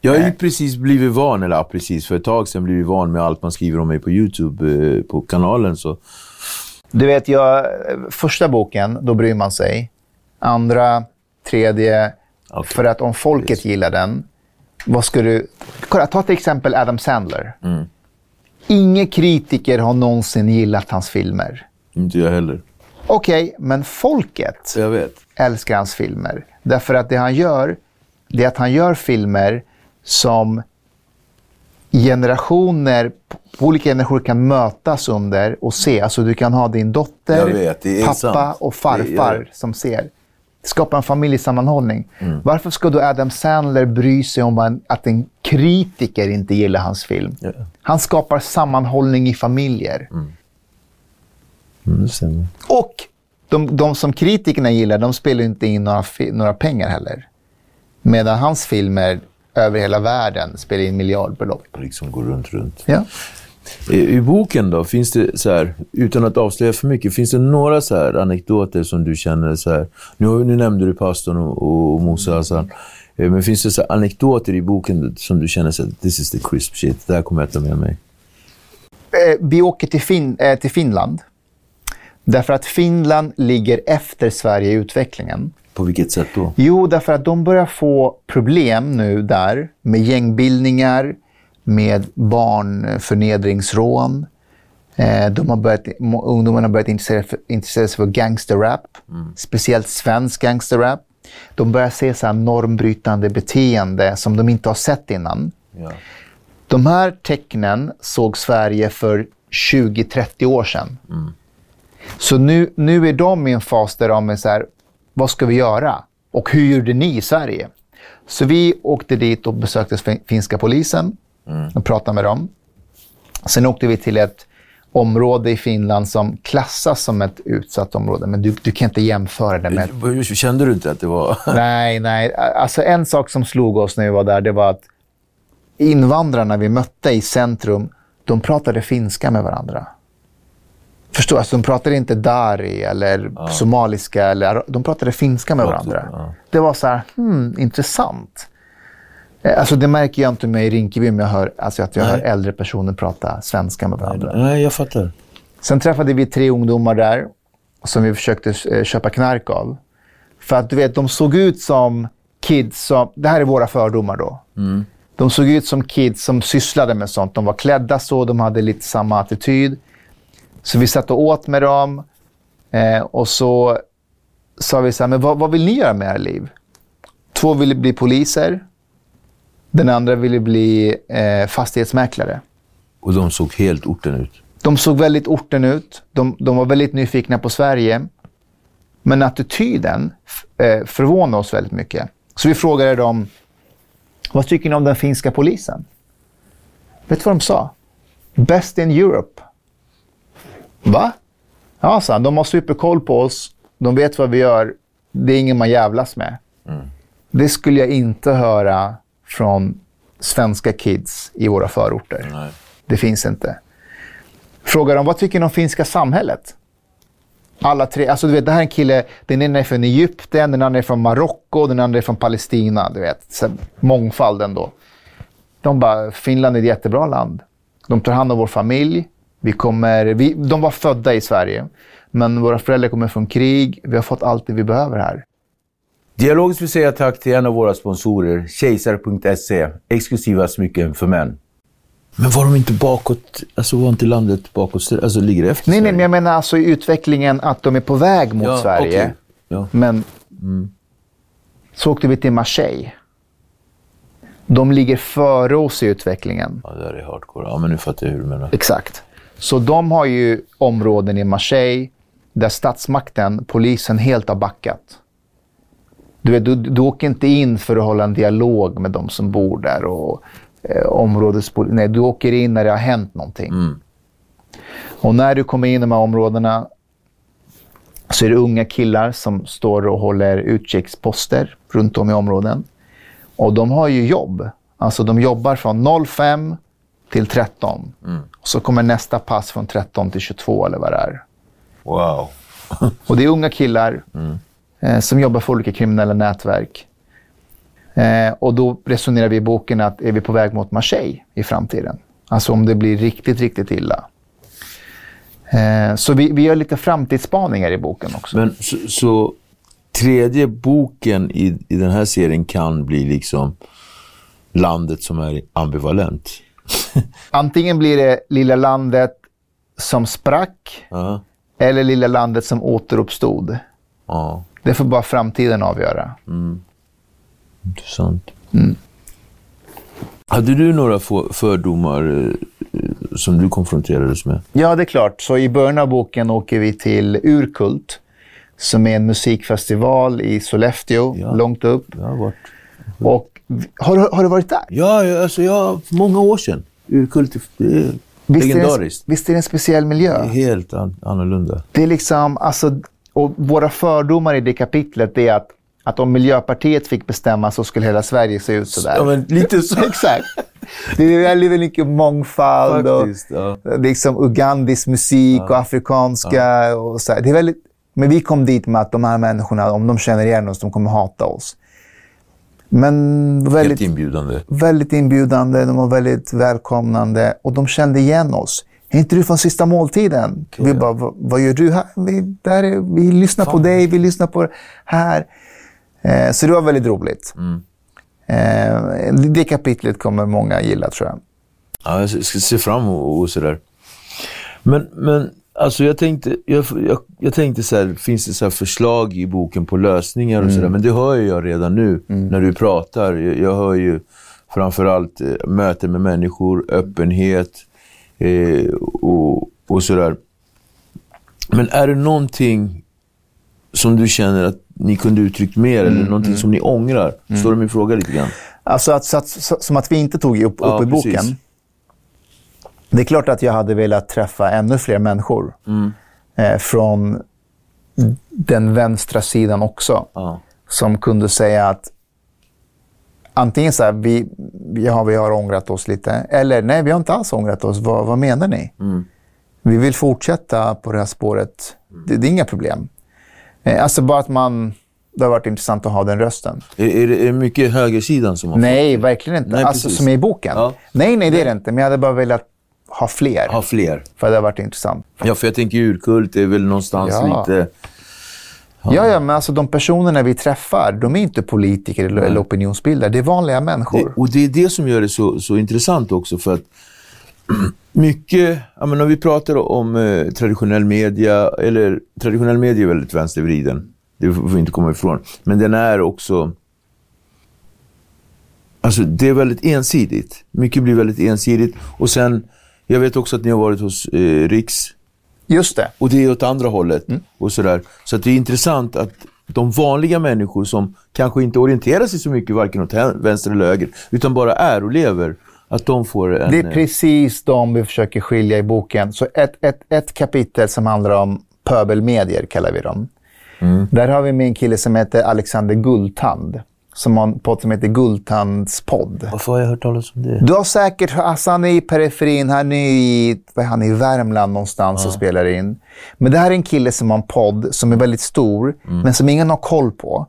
Jag har ju precis blivit van, eller ja, precis för ett tag sedan blivit van med allt man skriver om mig på YouTube, eh, på kanalen. Så. Du vet, jag, första boken, då bryr man sig. Andra, tredje, Okej. för att om folket gillar den, vad ska du... Kolla, ta till exempel Adam Sandler. Mm. Ingen kritiker har någonsin gillat hans filmer. Inte jag heller. Okej, men folket älskar hans filmer. Därför att det han gör, det är att han gör filmer som generationer, olika generationer kan mötas under och se. Alltså du kan ha din dotter, vet, pappa sant. och farfar som ser. Det skapar en familjesammanhållning. Mm. Varför ska då Adam Sandler bry sig om att en kritiker inte gillar hans film? Ja. Han skapar sammanhållning i familjer. Mm, stämmer. Och de, de som kritikerna gillar, de spelar inte in några, några pengar heller. Medan hans filmer över hela världen spelar in miljardbelopp. Liksom går runt, runt. Ja. I, I boken då, finns det så här, utan att avslöja för mycket, finns det några så här anekdoter som du känner så här, nu, nu nämnde du pastorn och, och, och Musa Hassan, Eh, men finns det så anekdoter i boken som du känner så här, this is the crisp shit, det här kommer jag ta med mig? Eh, vi åker till, fin, eh, till Finland. Därför att Finland ligger efter Sverige i utvecklingen. På vilket sätt då? Jo, därför att de börjar få problem nu där med gängbildningar, med barnförnedringsrån. Eh, de har börjat, ungdomarna har börjat intressera, för, intressera sig för gangsterrap, speciellt svensk gangsterrap. De börjar se så här normbrytande beteende som de inte har sett innan. Ja. De här tecknen såg Sverige för 20-30 år sedan. Så nu, nu är de i en fas där de är så här, vad ska vi göra? Och hur gjorde ni i Sverige? Så vi åkte dit och besökte fin- finska polisen och pratade med dem. Sen åkte vi till ett område i Finland som klassas som ett utsatt område, men du, du kan inte jämföra det med Kände du inte att det var... *laughs* Nej, nej. Alltså en sak som slog oss när vi var där, det var att invandrarna vi mötte i centrum, de pratade finska med varandra. Förstår? Alltså, de pratade inte dari eller somaliska, eller, de pratade finska med varandra. ja. Det var så här, hmm, intressant. Eh, Alltså, det märker jag inte med i Rinkeby om jag hör, alltså, att jag hör äldre personer prata svenska med varandra. Nej, jag fattar. Sen träffade vi tre ungdomar där som vi försökte eh, köpa knark av. För att du vet, de såg ut som kids som... Det här är våra fördomar då. De såg ut som kids som sysslade med sånt. De var klädda så, de hade lite samma attityd. Så vi satt och åt med dem. Eh, och så sa vi så här, men vad, vad vill ni göra med era liv? Två ville bli poliser. Den andra ville bli eh, fastighetsmäklare. Och de såg helt orten ut. De såg väldigt orten ut. De, de var väldigt nyfikna på Sverige. Men attityden eh, förvånade oss väldigt mycket. Så vi frågade dem, vad tycker ni om den finska polisen? Vet du vad de sa? Best in Europe. Va? Ja, sa. De har superkoll på oss. De vet vad vi gör. Det är ingen man jävlas med. Det skulle jag inte höra från svenska kids i våra förorter. Nej. Det finns inte. Frågar dem, vad tycker ni om finska samhället? Alla tre, alltså du vet, det här är en kille, den ena är från Egypten, den andra är från Marocko, den andra är från Palestina. Du vet, så mångfalden då. De bara, Finland är ett jättebra land. De tar hand om vår familj. Vi kommer, vi, de var födda i Sverige, men våra föräldrar kommer från krig. Vi har fått allt det vi behöver här. Dialogiskt vill säga tack till en av våra sponsorer, kejsar.se. Exklusiva smycken för män. Men var de inte bakåt, alltså var inte landet bakåt, alltså ligger det efter Nej, nej, Sverige? men jag menar alltså i utvecklingen att de är på väg mot Ja, Sverige. okej. Ja. Men så åkte vi till Marseille. De ligger före oss i utvecklingen. ja, det där är hardcore. Ja, men nu fattar jag hur du menar. Exakt. Så de har ju områden i Marseille där statsmakten, polisen, helt har backat. Du, vet, du, du åker inte in för att hålla en dialog med de som bor där och eh, områdespol- Nej, du åker in när det har hänt någonting. Och när du kommer in i de här områdena så är det unga killar som står och håller utkiksposter runt om i områden. Och de har ju jobb. Alltså de jobbar från 05 till 13. Och så kommer nästa pass från 13 till 22 eller vad det är. Wow. Och det är unga killar eh, som jobbar för olika kriminella nätverk. Eh, och då resonerar vi i boken att är vi på väg mot Marseille i framtiden? Alltså om det blir riktigt, riktigt illa. Eh, så vi, vi gör lite framtidsspaningar i boken också. Men så, så tredje boken i, i den här serien kan bli liksom landet som är ambivalent. *laughs* Antingen blir det lilla landet som sprack Ja. eller lilla landet som återuppstod. ja. Det får bara framtiden avgöra. Intressant. Hade du några fördomar eh, som du konfronterades med? Ja, det är klart. Så i början av boken åker vi till Urkult, som är en musikfestival i Sollefteå, Ja. långt upp. Jag har varit... Och, har, du- har du varit där? Ja, alltså jag, många år sedan. Urkult, det är Visst är, det, en- legendariskt. visst är det en speciell miljö? Det är helt an, annorlunda. Det är liksom, alltså, och våra fördomar i det kapitlet är att, att om Miljöpartiet fick bestämma så skulle hela Sverige se ut sådär. Ja, men lite så. *laughs* Exakt. Det är väldigt, väldigt mycket mångfald och Faktiskt, ja. liksom ugandisk musik och afrikanska. Och så. Det är väldigt, men vi kom dit med att de här människorna, om de känner igen oss, de kommer hata oss. Men Helt väldigt, inbjudande. väldigt inbjudande, de var väldigt välkomnande och de kände igen oss. Är inte du från sista måltiden? Vi bara, "Va- vad gör du här? Vi, där är, vi lyssnar på dig, vi lyssnar på det här. Eh, så det var väldigt roligt. Eh, det kapitlet kommer många gilla, tror jag. Ja, jag ska se fram emot sådär. Men, men alltså jag tänkte, jag, jag, jag tänkte så här, finns det så här förslag i boken på lösningar och sådär? Men det hör jag redan nu när du pratar. Jag, jag hör ju framförallt eh, möten med människor, öppenhet eh, och, och sådär. Men är det någonting som du känner att ni kunde uttryckt mer eller någonting som ni ångrar? Står det min fråga lite grann? Alltså att, att, som att vi inte tog upp, upp Ja, i boken. precis. Det är klart att jag hade velat träffa ännu fler människor. Eh, från den vänstra sidan också. Ja. Som kunde säga att antingen så här, vi, ja, vi har ångrat oss lite. Eller nej, vi har inte alls ångrat oss. Vad, vad menar ni? Vi vill fortsätta på det här spåret. Det, det är inga problem. Eh, alltså bara att man... Det har varit intressant att ha den rösten. Är, är, det, är det mycket högersidan som har Nej, verkligen inte. Nej, alltså, som är i boken. Ja. Nej, nej, det är det inte. Men jag hade bara velat ha fler. har fler? För det har varit intressant. Ja, för jag tänker urkult är väl någonstans Ja. lite... Ja, ja, men alltså de personerna vi träffar, de är inte politiker eller, eller opinionsbildare. Det är vanliga människor. Det, och det är det som gör det så, så intressant också. För att *clears throat* mycket, ja, men när vi pratar om eh, traditionell media, eller traditionell media är väldigt vänstervriden. Det får vi inte komma ifrån. Men den är också... Alltså det är väldigt ensidigt. Mycket blir väldigt ensidigt. Och sen, jag vet också att ni har varit hos eh, Riks. Just det. Och det är åt andra hållet. och sådär. Så att det är intressant att de vanliga människor som kanske inte orienterar sig så mycket varken åt vänster eller höger, utan bara är och lever, att de får en... Det är eh, precis de vi försöker skilja i boken. Så ett, ett, ett kapitel som handlar om pöbelmedier, kallar vi dem. Där har vi med en kille som heter Alexander Guldtand. Som har en podd som heter Guldtands podd. Varför har jag hört talas om det? Du har säkert, alltså han är i periferin, han är i, vad är han, i Värmland någonstans och spelar in. Men det här är en kille som har en podd som är väldigt stor, men som ingen har koll på.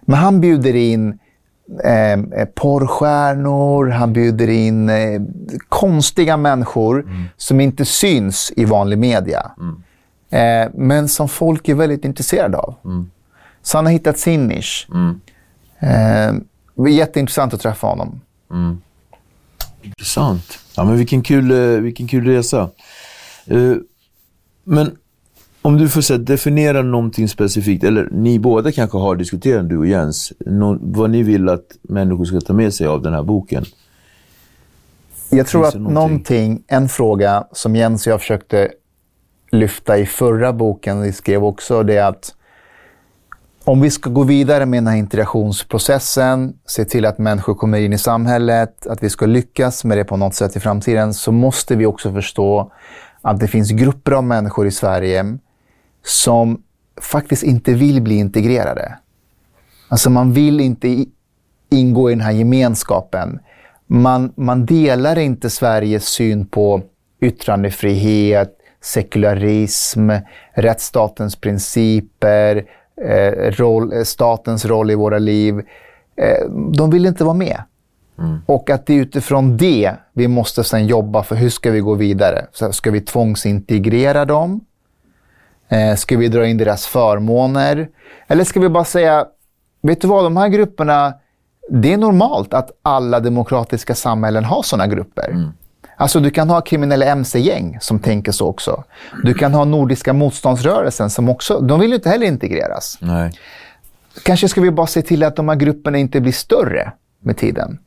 Men han bjuder in eh, porrstjärnor, han bjuder in eh, konstiga människor som inte syns i vanlig media. Eh, men som folk är väldigt intresserade av. Så han har hittat sin nisch. Eh, det var jätteintressant att träffa honom. Intressant. Ja, men vilken kul, eh, vilken kul resa. Eh, men om du får så definiera någonting specifikt, eller ni båda kanske har diskuterat, du och Jens, nå- vad ni vill att människor ska ta med sig av den här boken. Jag tror att någonting? någonting? en fråga som Jens och jag försökte lyfta i förra boken vi skrev också, det är att om vi ska gå vidare med den här integrationsprocessen, se till att människor kommer in i samhället, att vi ska lyckas med det på något sätt i framtiden, så måste vi också förstå att det finns grupper av människor i Sverige som faktiskt inte vill bli integrerade. Alltså man vill inte ingå i den här gemenskapen. man, man delar inte Sveriges syn på yttrandefrihet, sekularism, rättsstatens principer, eh, roll, statens roll i våra liv. Eh, de vill inte vara med. Mm. Och att det är utifrån det vi måste sen jobba för hur ska vi gå vidare. Så ska vi tvångsintegrera dem? Eh, ska vi dra in deras förmåner? Eller ska vi bara säga, vet du vad, de här grupperna, det är normalt att alla demokratiska samhällen har sådana grupper. Mm. Alltså du kan ha kriminella mc-gäng som tänker så också. Du kan ha Nordiska motståndsrörelsen som också, de vill ju inte heller integreras. Nej. Kanske ska vi bara se till att de här grupperna inte blir större med tiden.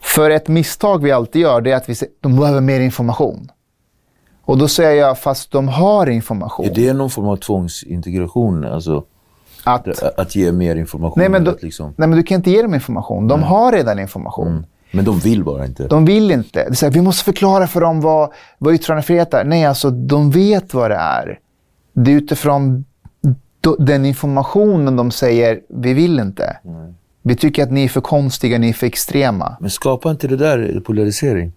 För ett misstag vi alltid gör det är att vi säger de behöver mer information. Och då säger jag, fast de har information. Är det någon form av tvångsintegration? Alltså, att, att ge mer information? Nej men, då, liksom... nej, men du kan inte ge dem information. De nej. har redan information. Mm. Men de vill bara inte? De vill inte. Det är här, vi måste förklara för dem vad, vad yttrandefrihet är. Nej, alltså de vet vad det är. Det är utifrån den informationen de säger, vi vill inte. Nej. Vi tycker att ni är för konstiga, ni är för extrema. Men skapar inte det där polarisering?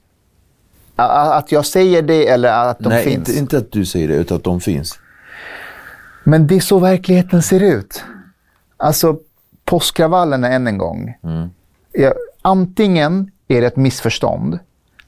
Att jag säger det eller att de Nej, finns? Inte, inte att du säger det, utan att de finns. Men det är så verkligheten ser ut. Alltså, påskkravallerna än en gång. Mm. Ja, antingen är det ett missförstånd,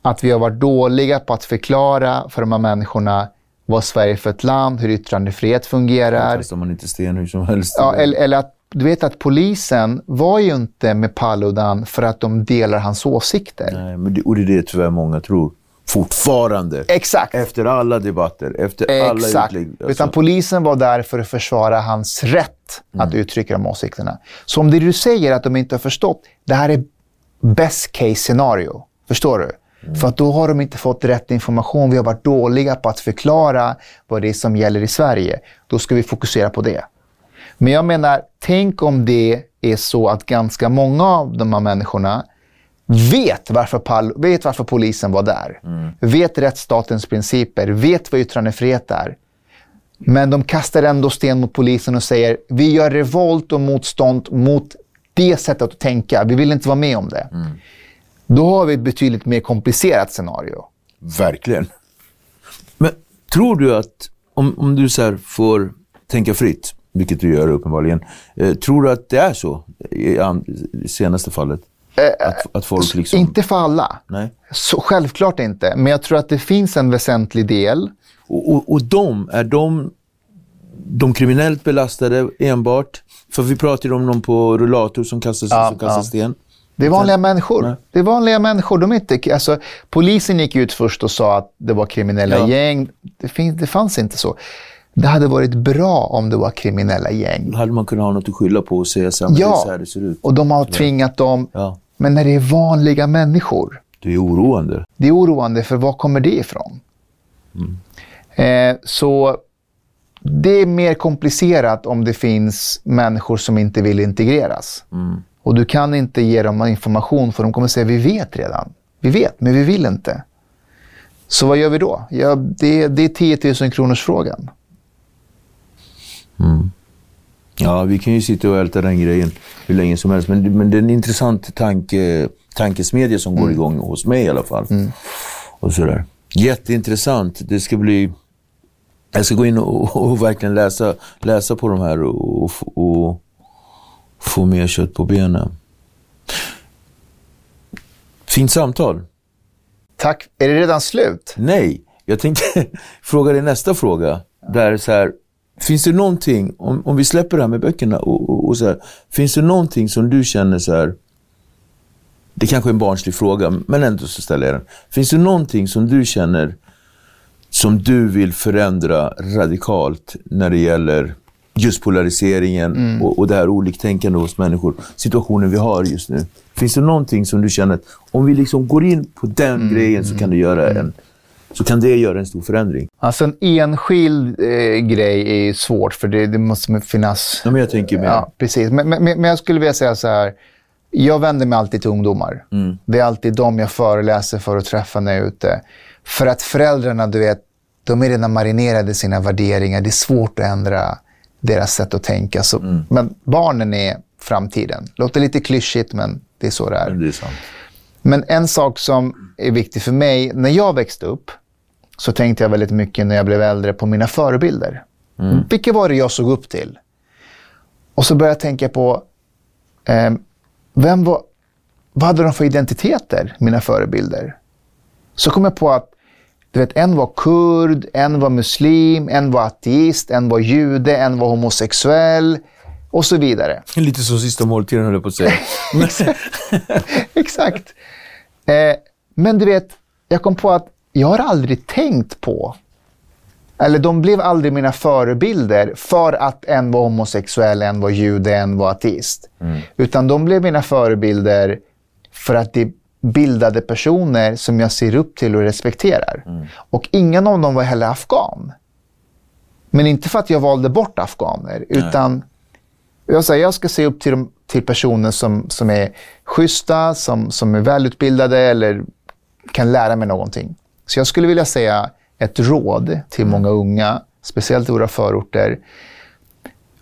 att vi har varit dåliga på att förklara för de här människorna vad Sverige är för ett land, hur yttrandefrihet fungerar. Kastar man inte sten hur som helst. Ja, eller, eller att du vet att polisen var ju inte med Paludan för att de delar hans åsikter. Nej, men det, och det är det tyvärr många tror. Fortfarande. Exakt. Efter alla debatter, efter Exakt. alla utlägg. Alltså. Utan polisen var där för att försvara hans rätt mm. att uttrycka de åsikterna. Så om det du säger att de inte har förstått, det här är best case scenario. Förstår du? Mm. För att då har de inte fått rätt information. Vi har varit dåliga på att förklara vad det är som gäller i Sverige. Då ska vi fokusera på det. Men jag menar, tänk om det är så att ganska många av de här människorna vet varför, vet varför polisen var där. Mm. Vet rättsstatens principer, vet vad yttrandefrihet är. Men de kastar ändå sten mot polisen och säger vi gör revolt och motstånd mot det sättet att tänka. Vi vill inte vara med om det. Mm. Då har vi ett betydligt mer komplicerat scenario. Verkligen. Men tror du att, om, om du så får tänka fritt, vilket du gör uppenbarligen. Eh, tror du att det är så i, i senaste fallet? Eh, att, att folk liksom... Inte för alla. Nej. Så, självklart inte. Men jag tror att det finns en väsentlig del. Och, och, och de, är de de kriminellt belastade enbart? För vi pratade om någon på rullator som kastar, ja, som kastar ja. sten. Det är vanliga människor. Nej. Det är vanliga människor. De inte, alltså, polisen gick ut först och sa att det var kriminella ja. gäng. Det, finns, det fanns inte så. Det hade varit bra om det var kriminella gäng. Då hade man kunnat ha något att skylla på och säga här, ja, så här det ser ut. och de har tvingat dem. Ja. Men när det är vanliga människor. Det är oroande. Det är oroande, för var kommer det ifrån? Mm. Eh, så det är mer komplicerat om det finns människor som inte vill integreras. Mm. Och du kan inte ge dem information för de kommer säga vi vet redan. Vi vet, men vi vill inte. Så vad gör vi då? Ja, det, det är 10 000 kronors frågan. Mm. Ja, vi kan ju sitta och älta den grejen hur länge som helst. Men, men det är en intressant tanke, tankesmedja som mm. går igång hos mig i alla fall. Mm. Och sådär. Jätteintressant. Det ska bli... Jag ska gå in och, och verkligen läsa, läsa på de här och, och, och få mer kött på benen. Fint samtal. Tack. Är det redan slut? Nej. Jag tänkte *laughs* fråga dig nästa fråga. Där så här, Finns det någonting, om, om vi släpper det här med böckerna, och, och, och så här, finns det någonting som du känner så här, det kanske är en barnslig fråga, men ändå så ställer jag den. Finns det någonting som du känner som du vill förändra radikalt när det gäller just polariseringen mm. och, och det här oliktänkande hos människor, situationen vi har just nu? Finns det någonting som du känner att om vi liksom går in på den mm. grejen så kan du göra en så kan det göra en stor förändring. Alltså en enskild eh, grej är svårt, för det, det måste finnas... Ja, men jag tänker mer. Ja, precis. Men, men, men jag skulle vilja säga så här. Jag vänder mig alltid till ungdomar. Mm. Det är alltid de jag föreläser för att träffa när jag är ute. För att föräldrarna, du vet, de är redan marinerade i sina värderingar. Det är svårt att ändra deras sätt att tänka. Så, mm. Men barnen är framtiden. Låter lite klyschigt, men det är så det är. Men det är sant. Men en sak som är viktig för mig, när jag växte upp, så tänkte jag väldigt mycket när jag blev äldre på mina förebilder. Mm. Vilka var det jag såg upp till? Och så började jag tänka på, eh, vem var, vad hade de för identiteter, mina förebilder? Så kom jag på att du vet, en var kurd, en var muslim, en var ateist, en var jude, en var homosexuell och så vidare. *laughs* Lite som sista måltiden, höll jag på att säga. *laughs* *laughs* Exakt. Eh, men du vet, jag kom på att jag har aldrig tänkt på, eller de blev aldrig mina förebilder för att en var homosexuell, en var jude, en var ateist. Mm. Utan de blev mina förebilder för att det bildade personer som jag ser upp till och respekterar. Mm. Och ingen av dem var heller afghan. Men inte för att jag valde bort afghaner, utan jag, säger, jag ska se upp till, dem, till personer som, som är schyssta, som, som är välutbildade eller kan lära mig någonting. Så jag skulle vilja säga ett råd till mm. många unga, speciellt i våra förorter.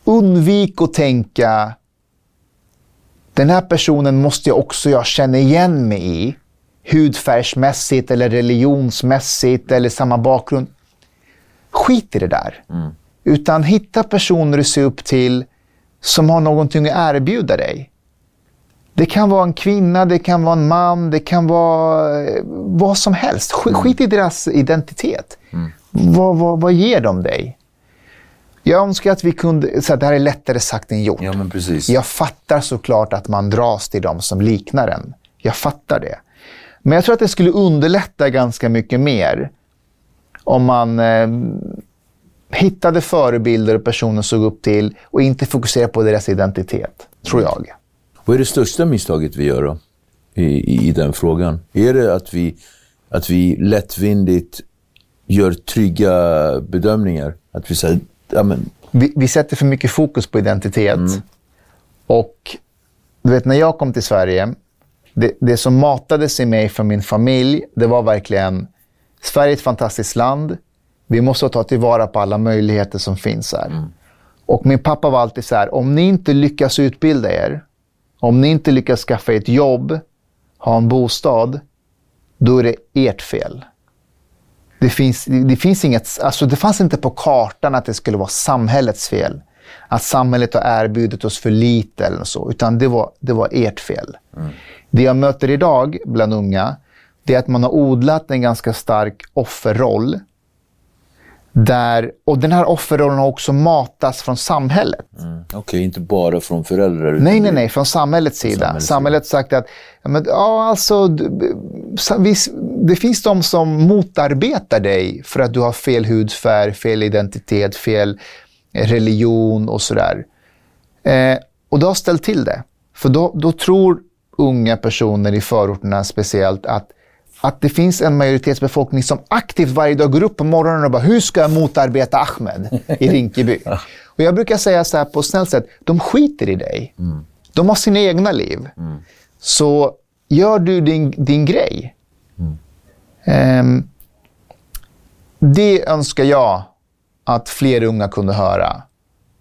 Undvik att tänka den här personen måste jag också jag känna igen mig i. Hudfärgsmässigt eller religionsmässigt eller samma bakgrund. Skit i det där. Mm. Utan hitta personer du ser upp till som har någonting att erbjuda dig. Det kan vara en kvinna, det kan vara en man, det kan vara eh, vad som helst. Skit, mm. skit i deras identitet. Mm. Vad, vad, vad ger de dig? Jag önskar att vi kunde... Så det här är lättare sagt än gjort. Ja, men precis. Jag fattar såklart att man dras till dem som liknar en. Jag fattar det. Men jag tror att det skulle underlätta ganska mycket mer om man eh, hittade förebilder och personer såg upp till och inte fokuserade på deras identitet, tror jag. Vad är det största misstaget vi gör då, i, i, i den frågan? Är det att vi, att vi lättvindigt gör trygga bedömningar? Att vi säger ja, men... vi, vi, sätter för mycket fokus på identitet. Mm. Och du vet, när jag kom till Sverige, det, det som matades i mig från min familj, det var verkligen Sverige är ett fantastiskt land. Vi måste ta tillvara på alla möjligheter som finns här. Mm. Och min pappa var alltid så här, om ni inte lyckas utbilda er, om ni inte lyckas skaffa ett jobb, ha en bostad, då är det ert fel. Det, finns, det, finns inget, alltså det fanns inte på kartan att det skulle vara samhällets fel. Att samhället har erbjudit oss för lite eller så, utan det var, det var ert fel. Mm. Det jag möter idag bland unga, det är att man har odlat en ganska stark offerroll där, och den här offerrollen har också matats från samhället. Mm. Okej, okay, inte bara från föräldrar? Nej, nej, nej, från samhällets sida. Samhällets samhället har sagt att ja, men, ja, alltså, det finns de som motarbetar dig för att du har fel hudfärg, fel identitet, fel religion och sådär. Eh, och det har ställt till det. För då, då tror unga personer i förorterna speciellt att att det finns en majoritetsbefolkning som aktivt varje dag går upp på morgonen och bara “Hur ska jag motarbeta Ahmed i Rinkeby?” *laughs* Och Jag brukar säga så här på snällt sätt, de skiter i dig. Mm. De har sina egna liv. Mm. Så gör du din, din grej. Mm. Um, det önskar jag att fler unga kunde höra.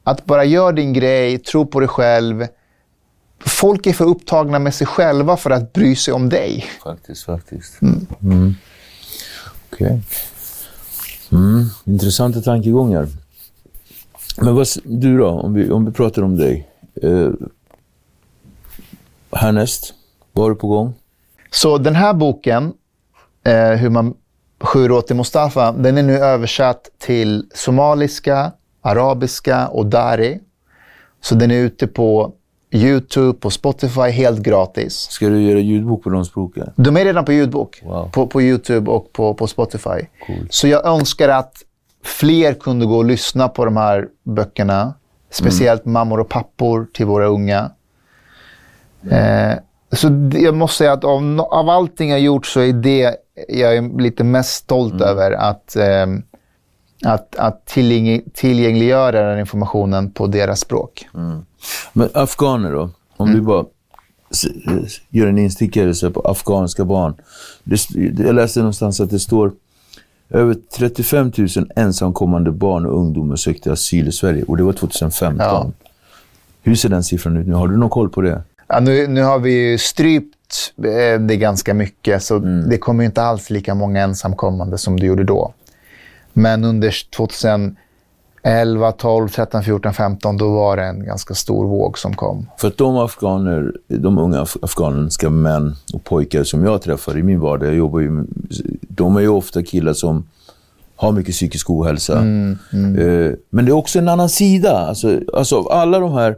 Att bara gör din grej, tro på dig själv, folk är för upptagna med sig själva för att bry sig om dig. Faktiskt, faktiskt. Mm. Mm. Okay. Mm. Intressanta tankegångar. Men vad, du då, om vi, om vi pratar om dig. Eh, härnäst, vad har du på gång? Så den här boken, eh, hur man Sju råd till Mustafa, den är nu översatt till somaliska, arabiska och dari. Så den är ute på YouTube, på Spotify, helt gratis. Ska du göra ljudbok på de språken? De är redan på ljudbok. Wow. På, på YouTube och på, på Spotify. Cool. Så jag önskar att fler kunde gå och lyssna på de här böckerna. Speciellt mm. mammor och pappor till våra unga. Mm. Eh, så jag måste säga att av, av allting jag gjort så är det jag är lite mest stolt mm. över. Att, eh, att, att tillgängliggöra den informationen på deras språk. Mm. Men afghaner då? Om mm. du bara gör en instickare på afghanska barn. Det, jag läste någonstans att det står över 35 000 ensamkommande barn och ungdomar sökte asyl i Sverige och det var 2015. Ja. Hur ser den siffran ut nu? Har du någon koll på det? Ja, nu, nu har vi strypt eh, det ganska mycket. Så det kommer inte alls lika många ensamkommande som det gjorde då. Men under 2011, 12, 13, 14, 15 då var det en ganska stor våg som kom. För att de afghaner, de unga af- afghanska män och pojkar som jag träffar i min vardag, jag jobbar ju de är ju ofta killar som har mycket psykisk ohälsa. Eh, Men det är också en annan sida. Alltså, alltså av alla de här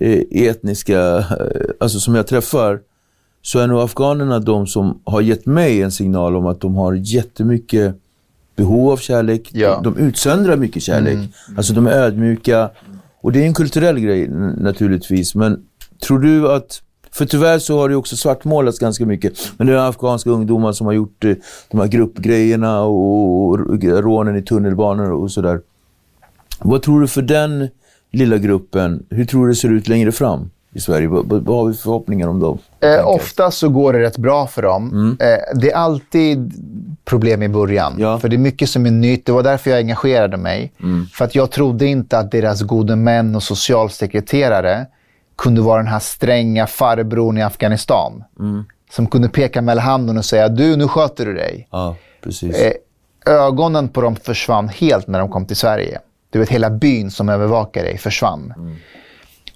eh, etniska, eh, alltså som jag träffar, så är nog afghanerna de som har gett mig en signal om att de har jättemycket behov av kärlek. Ja. De utsöndrar mycket kärlek. Alltså de är ödmjuka. Och det är en kulturell grej naturligtvis. Men tror du att... För tyvärr så har det också svartmålats ganska mycket. Men det är afghanska ungdomar som har gjort eh, de här gruppgrejerna och, och rånen i tunnelbanor och sådär. Vad tror du för den lilla gruppen? Hur tror du det ser ut längre fram i Sverige? Vad, vad har vi för förhoppningar om dem? Eh, ofta så går det rätt bra för dem. Eh, det är alltid problem i början. Ja. För det är mycket som är nytt. Det var därför jag engagerade mig. För att jag trodde inte att deras gode män och socialsekreterare kunde vara den här stränga farbrorn i Afghanistan. Som kunde peka med handen och säga du, nu sköter du dig. Ja, precis. Eh, ögonen på dem försvann helt när de kom till Sverige. Du vet, hela byn som övervakar dig försvann.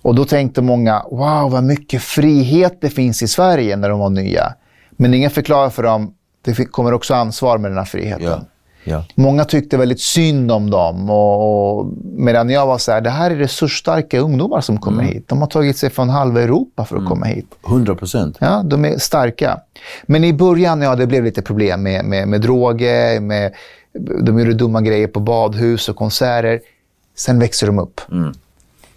Och då tänkte många, wow, vad mycket frihet det finns i Sverige när de var nya. Men ingen förklarar för dem, det kommer också ansvar med den här friheten. ja. Ja. Många tyckte väldigt synd om dem. Och, och, medan jag var så här, det här är resursstarka ungdomar som kommer hit. De har tagit sig från halva Europa för att komma hit. 100 procent. Ja, de är starka. Men i början, ja, det blev lite problem med, med, med droger, med, de gjorde dumma grejer på badhus och konserter. Sen växer de upp.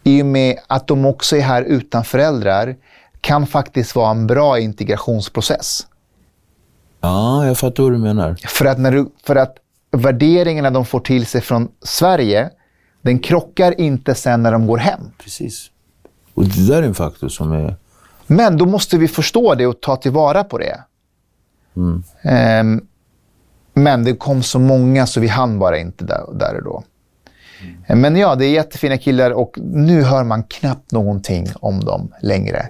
I och med att de också är här utan föräldrar kan faktiskt vara en bra integrationsprocess. Ja, jag fattar vad du menar. För att, när du, för att värderingarna de får till sig från Sverige, den krockar inte sen när de går hem. Precis. Och det där är en faktor som är... Men då måste vi förstå det och ta tillvara på det. Ehm, men det kom så många så vi hann bara inte där, där och då. Men ja, det är jättefina killar och nu hör man knappt någonting om dem längre.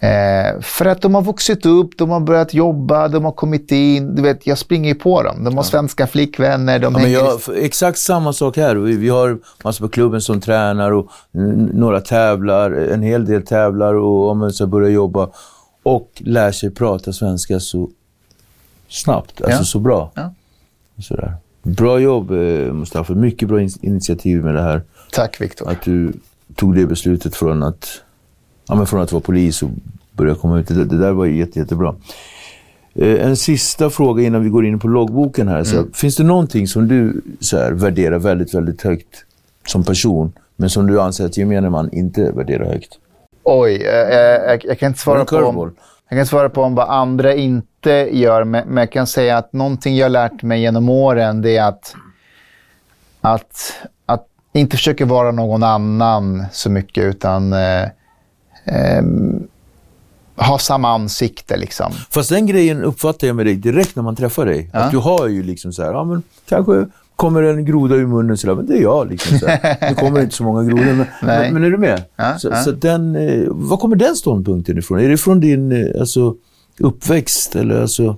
Eh, för att de har vuxit upp, de har börjat jobba, de har kommit in. Du vet, jag springer ju på dem. De har svenska flickvänner, de Ja, jag, exakt samma sak här. Vi, vi har massor på klubben som tränar och några tävlar, en hel del tävlar och om man så börjar jobba och lär sig prata svenska så snabbt, alltså Ja. så bra. Ja. Sådär. Bra jobb eh, Mustafa, mycket bra in- initiativ med det här. Tack, Viktor. Att du tog det beslutet från att, ja, men från att vara polis och börja komma ut. Det, det där var jätte, jättebra. Eh, en sista fråga innan vi går in på loggboken här. Så, Finns det någonting som du så här, värderar väldigt, väldigt högt som person, men som du anser att gemene man inte värderar högt? Oj, eh, eh, jag, jag kan inte svara på... curveball? Jag kan svara på om vad andra inte gör, men, jag kan säga att någonting jag har lärt mig genom åren, det är att, att, att inte försöka vara någon annan så mycket, utan eh, ehm, ha samma ansikte. Liksom. Fast den grejen uppfattar jag med dig direkt när man träffar dig. Att du har ju liksom så här, ja men kanske kommer en groda ur munnen sådär, men det är jag. Liksom, så. Nu kommer det inte så många grodor, men, *laughs* men, men är du med? Ja, så, ja. så den, eh, var kommer den ståndpunkten ifrån? Är det från din eh, alltså, uppväxt? Eller, alltså,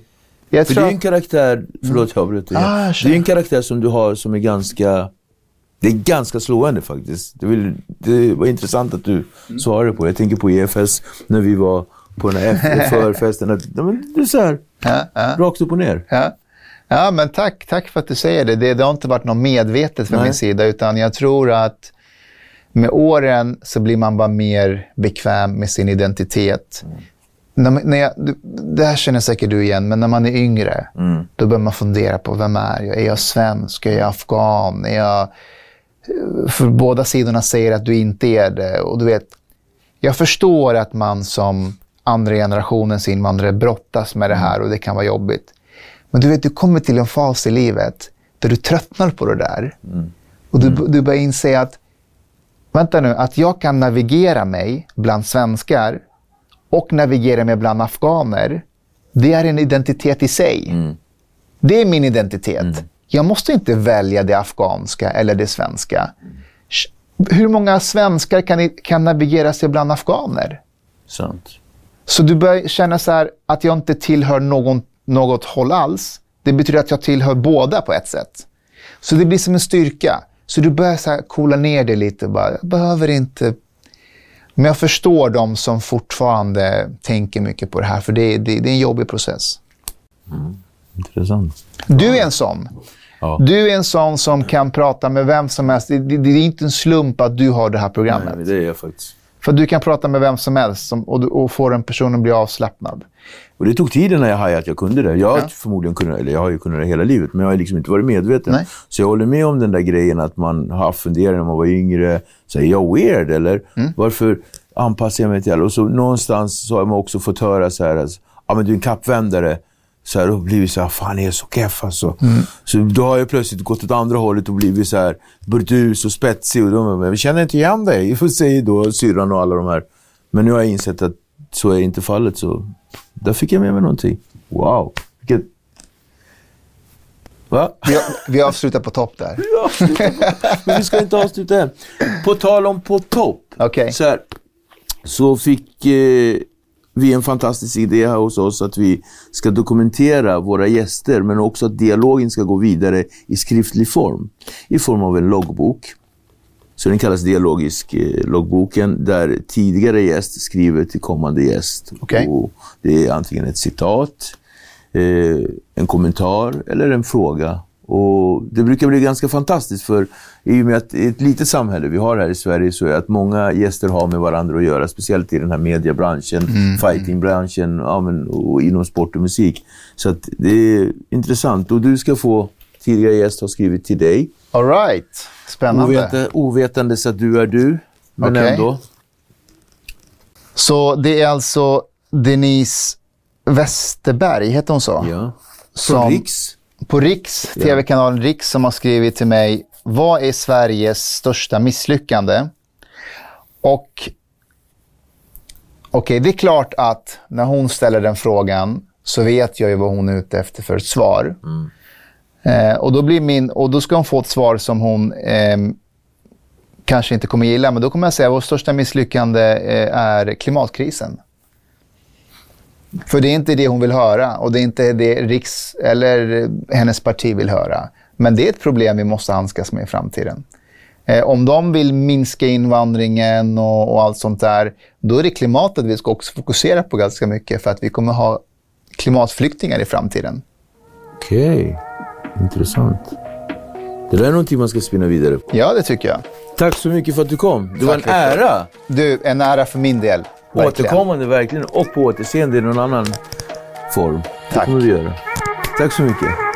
Jag för det tror är att- ju en karaktär, förlåt jag avbröt dig. Ah, det är en karaktär som du har som är ganska, det är ganska slående faktiskt. Det, vill, det var intressant att du Mm. svarade på det. Jag tänker på EFS när vi var på den här *laughs* förfesten. Att, men det är så här, Ja, ja. rakt upp och ner. Ja. Ja, men tack, tack för att du säger det. det. Det har inte varit något medvetet från Nej. min sida, utan jag tror att med åren så blir man bara mer bekväm med sin identitet. När, man- när jag, det här känner säkert du igen, men när man är yngre, då börjar man fundera på vem är jag? Är jag svensk? Är jag afghan? Är jag... För båda sidorna säger att du inte är det. Och du vet, jag förstår att man som andra generationens invandrare brottas med det här och det kan vara jobbigt. Men du vet, du kommer till en fas i livet där du tröttnar på det där. Och du, du börjar inse att, vänta nu, att jag kan navigera mig bland svenskar och navigera mig bland afghaner, det är en identitet i sig. Det är min identitet. Jag måste inte välja det afghanska eller det svenska. Hur många svenskar kan, kan navigera sig bland afghaner? Sant. Så du börjar känna så här att jag inte tillhör någon, något håll alls. Det betyder att jag tillhör båda på ett sätt. Så det blir som en styrka. Så du börjar så coola ner det lite. Bara, jag behöver inte... Men jag förstår de som fortfarande tänker mycket på det här, för det, det, det är en jobbig process. Intressant. Du är en sån. Ja. Du är en sån som kan prata med vem som helst. Det, det, det är inte en slump att du har det här programmet. Nej, det är jag faktiskt. För du kan prata med vem som helst som, och, du- och få den personen att bli avslappnad. Och det tog tid innan jag hajade att jag kunde det. Jag har Ja. förmodligen kunnat, eller jag har ju kunnat det hela livet, men jag har liksom inte varit medveten. Nej. Så jag håller med om den där grejen att man har funderingar när man var yngre. Så är jag weird eller? Mm. Varför anpassar jag mig till alla? Och så någonstans så har man också fått höra så här, att, ja men du är en kappvändare. Så här, och blivit så här, fan jag är så keff alltså. Mm. Så då har jag plötsligt gått åt andra hållet och blivit så här burdus och spetsig. Och de, men vi känner inte igen dig, *laughs* säger då syrran och alla de här. Men nu har jag insett att så är inte fallet. Så där fick jag med mig någonting. Wow. Vilket... Va? Vi, vi avslutar på topp där. *laughs* Men vi ska inte avsluta än. På tal om på topp. Okej. Så, här, så fick eh, vi en fantastisk idé här hos oss att vi ska dokumentera våra gäster men också att dialogen ska gå vidare i skriftlig form. I form av en loggbok. Så den kallas dialogisk eh, loggboken där tidigare gäst skriver till kommande gäst. Okej. Och det är antingen ett citat, eh, en kommentar eller en fråga. Och Det brukar bli ganska fantastiskt för i och med att ett litet samhälle vi har här i Sverige så är att många gäster har med varandra att göra, speciellt i den här mediebranschen, fightingbranschen ja, men, och inom sport och musik. Så att det är intressant och du ska få tidigare gäst har skrivit till dig. All right. Spännande. Ovete, ovetandes att du är du, men Okej. ändå. Så det är alltså Denise Westerberg, heter hon så? Ja. Som- Riks. På Riks, tv-kanalen Riks, som har skrivit till mig, vad är Sveriges största misslyckande? Och okej, det är klart att när hon ställer den frågan så vet jag ju vad hon är ute efter för ett svar. Eh, och, då blir min, och då ska hon få ett svar som hon ehm, kanske inte kommer gilla, men då kommer jag säga att vårt största misslyckande eh, är klimatkrisen. För det är inte det hon vill höra och det är inte det Riks eller hennes parti vill höra. Men det är ett problem vi måste handskas med i framtiden. Eh, om de vill minska invandringen och, och allt sånt där, då är det klimatet vi ska också fokusera på ganska mycket för att vi kommer ha klimatflyktingar i framtiden. Okej, intressant. Det där är någonting man ska spinna vidare på. Ja, det tycker jag. Tack så mycket för att du kom. Det var en Tack, ära. Du, en ära för min del. Verkligen. Återkommande verkligen. Och på återseende i någon annan form. Det Tack. kommer vi göra. Tack så mycket.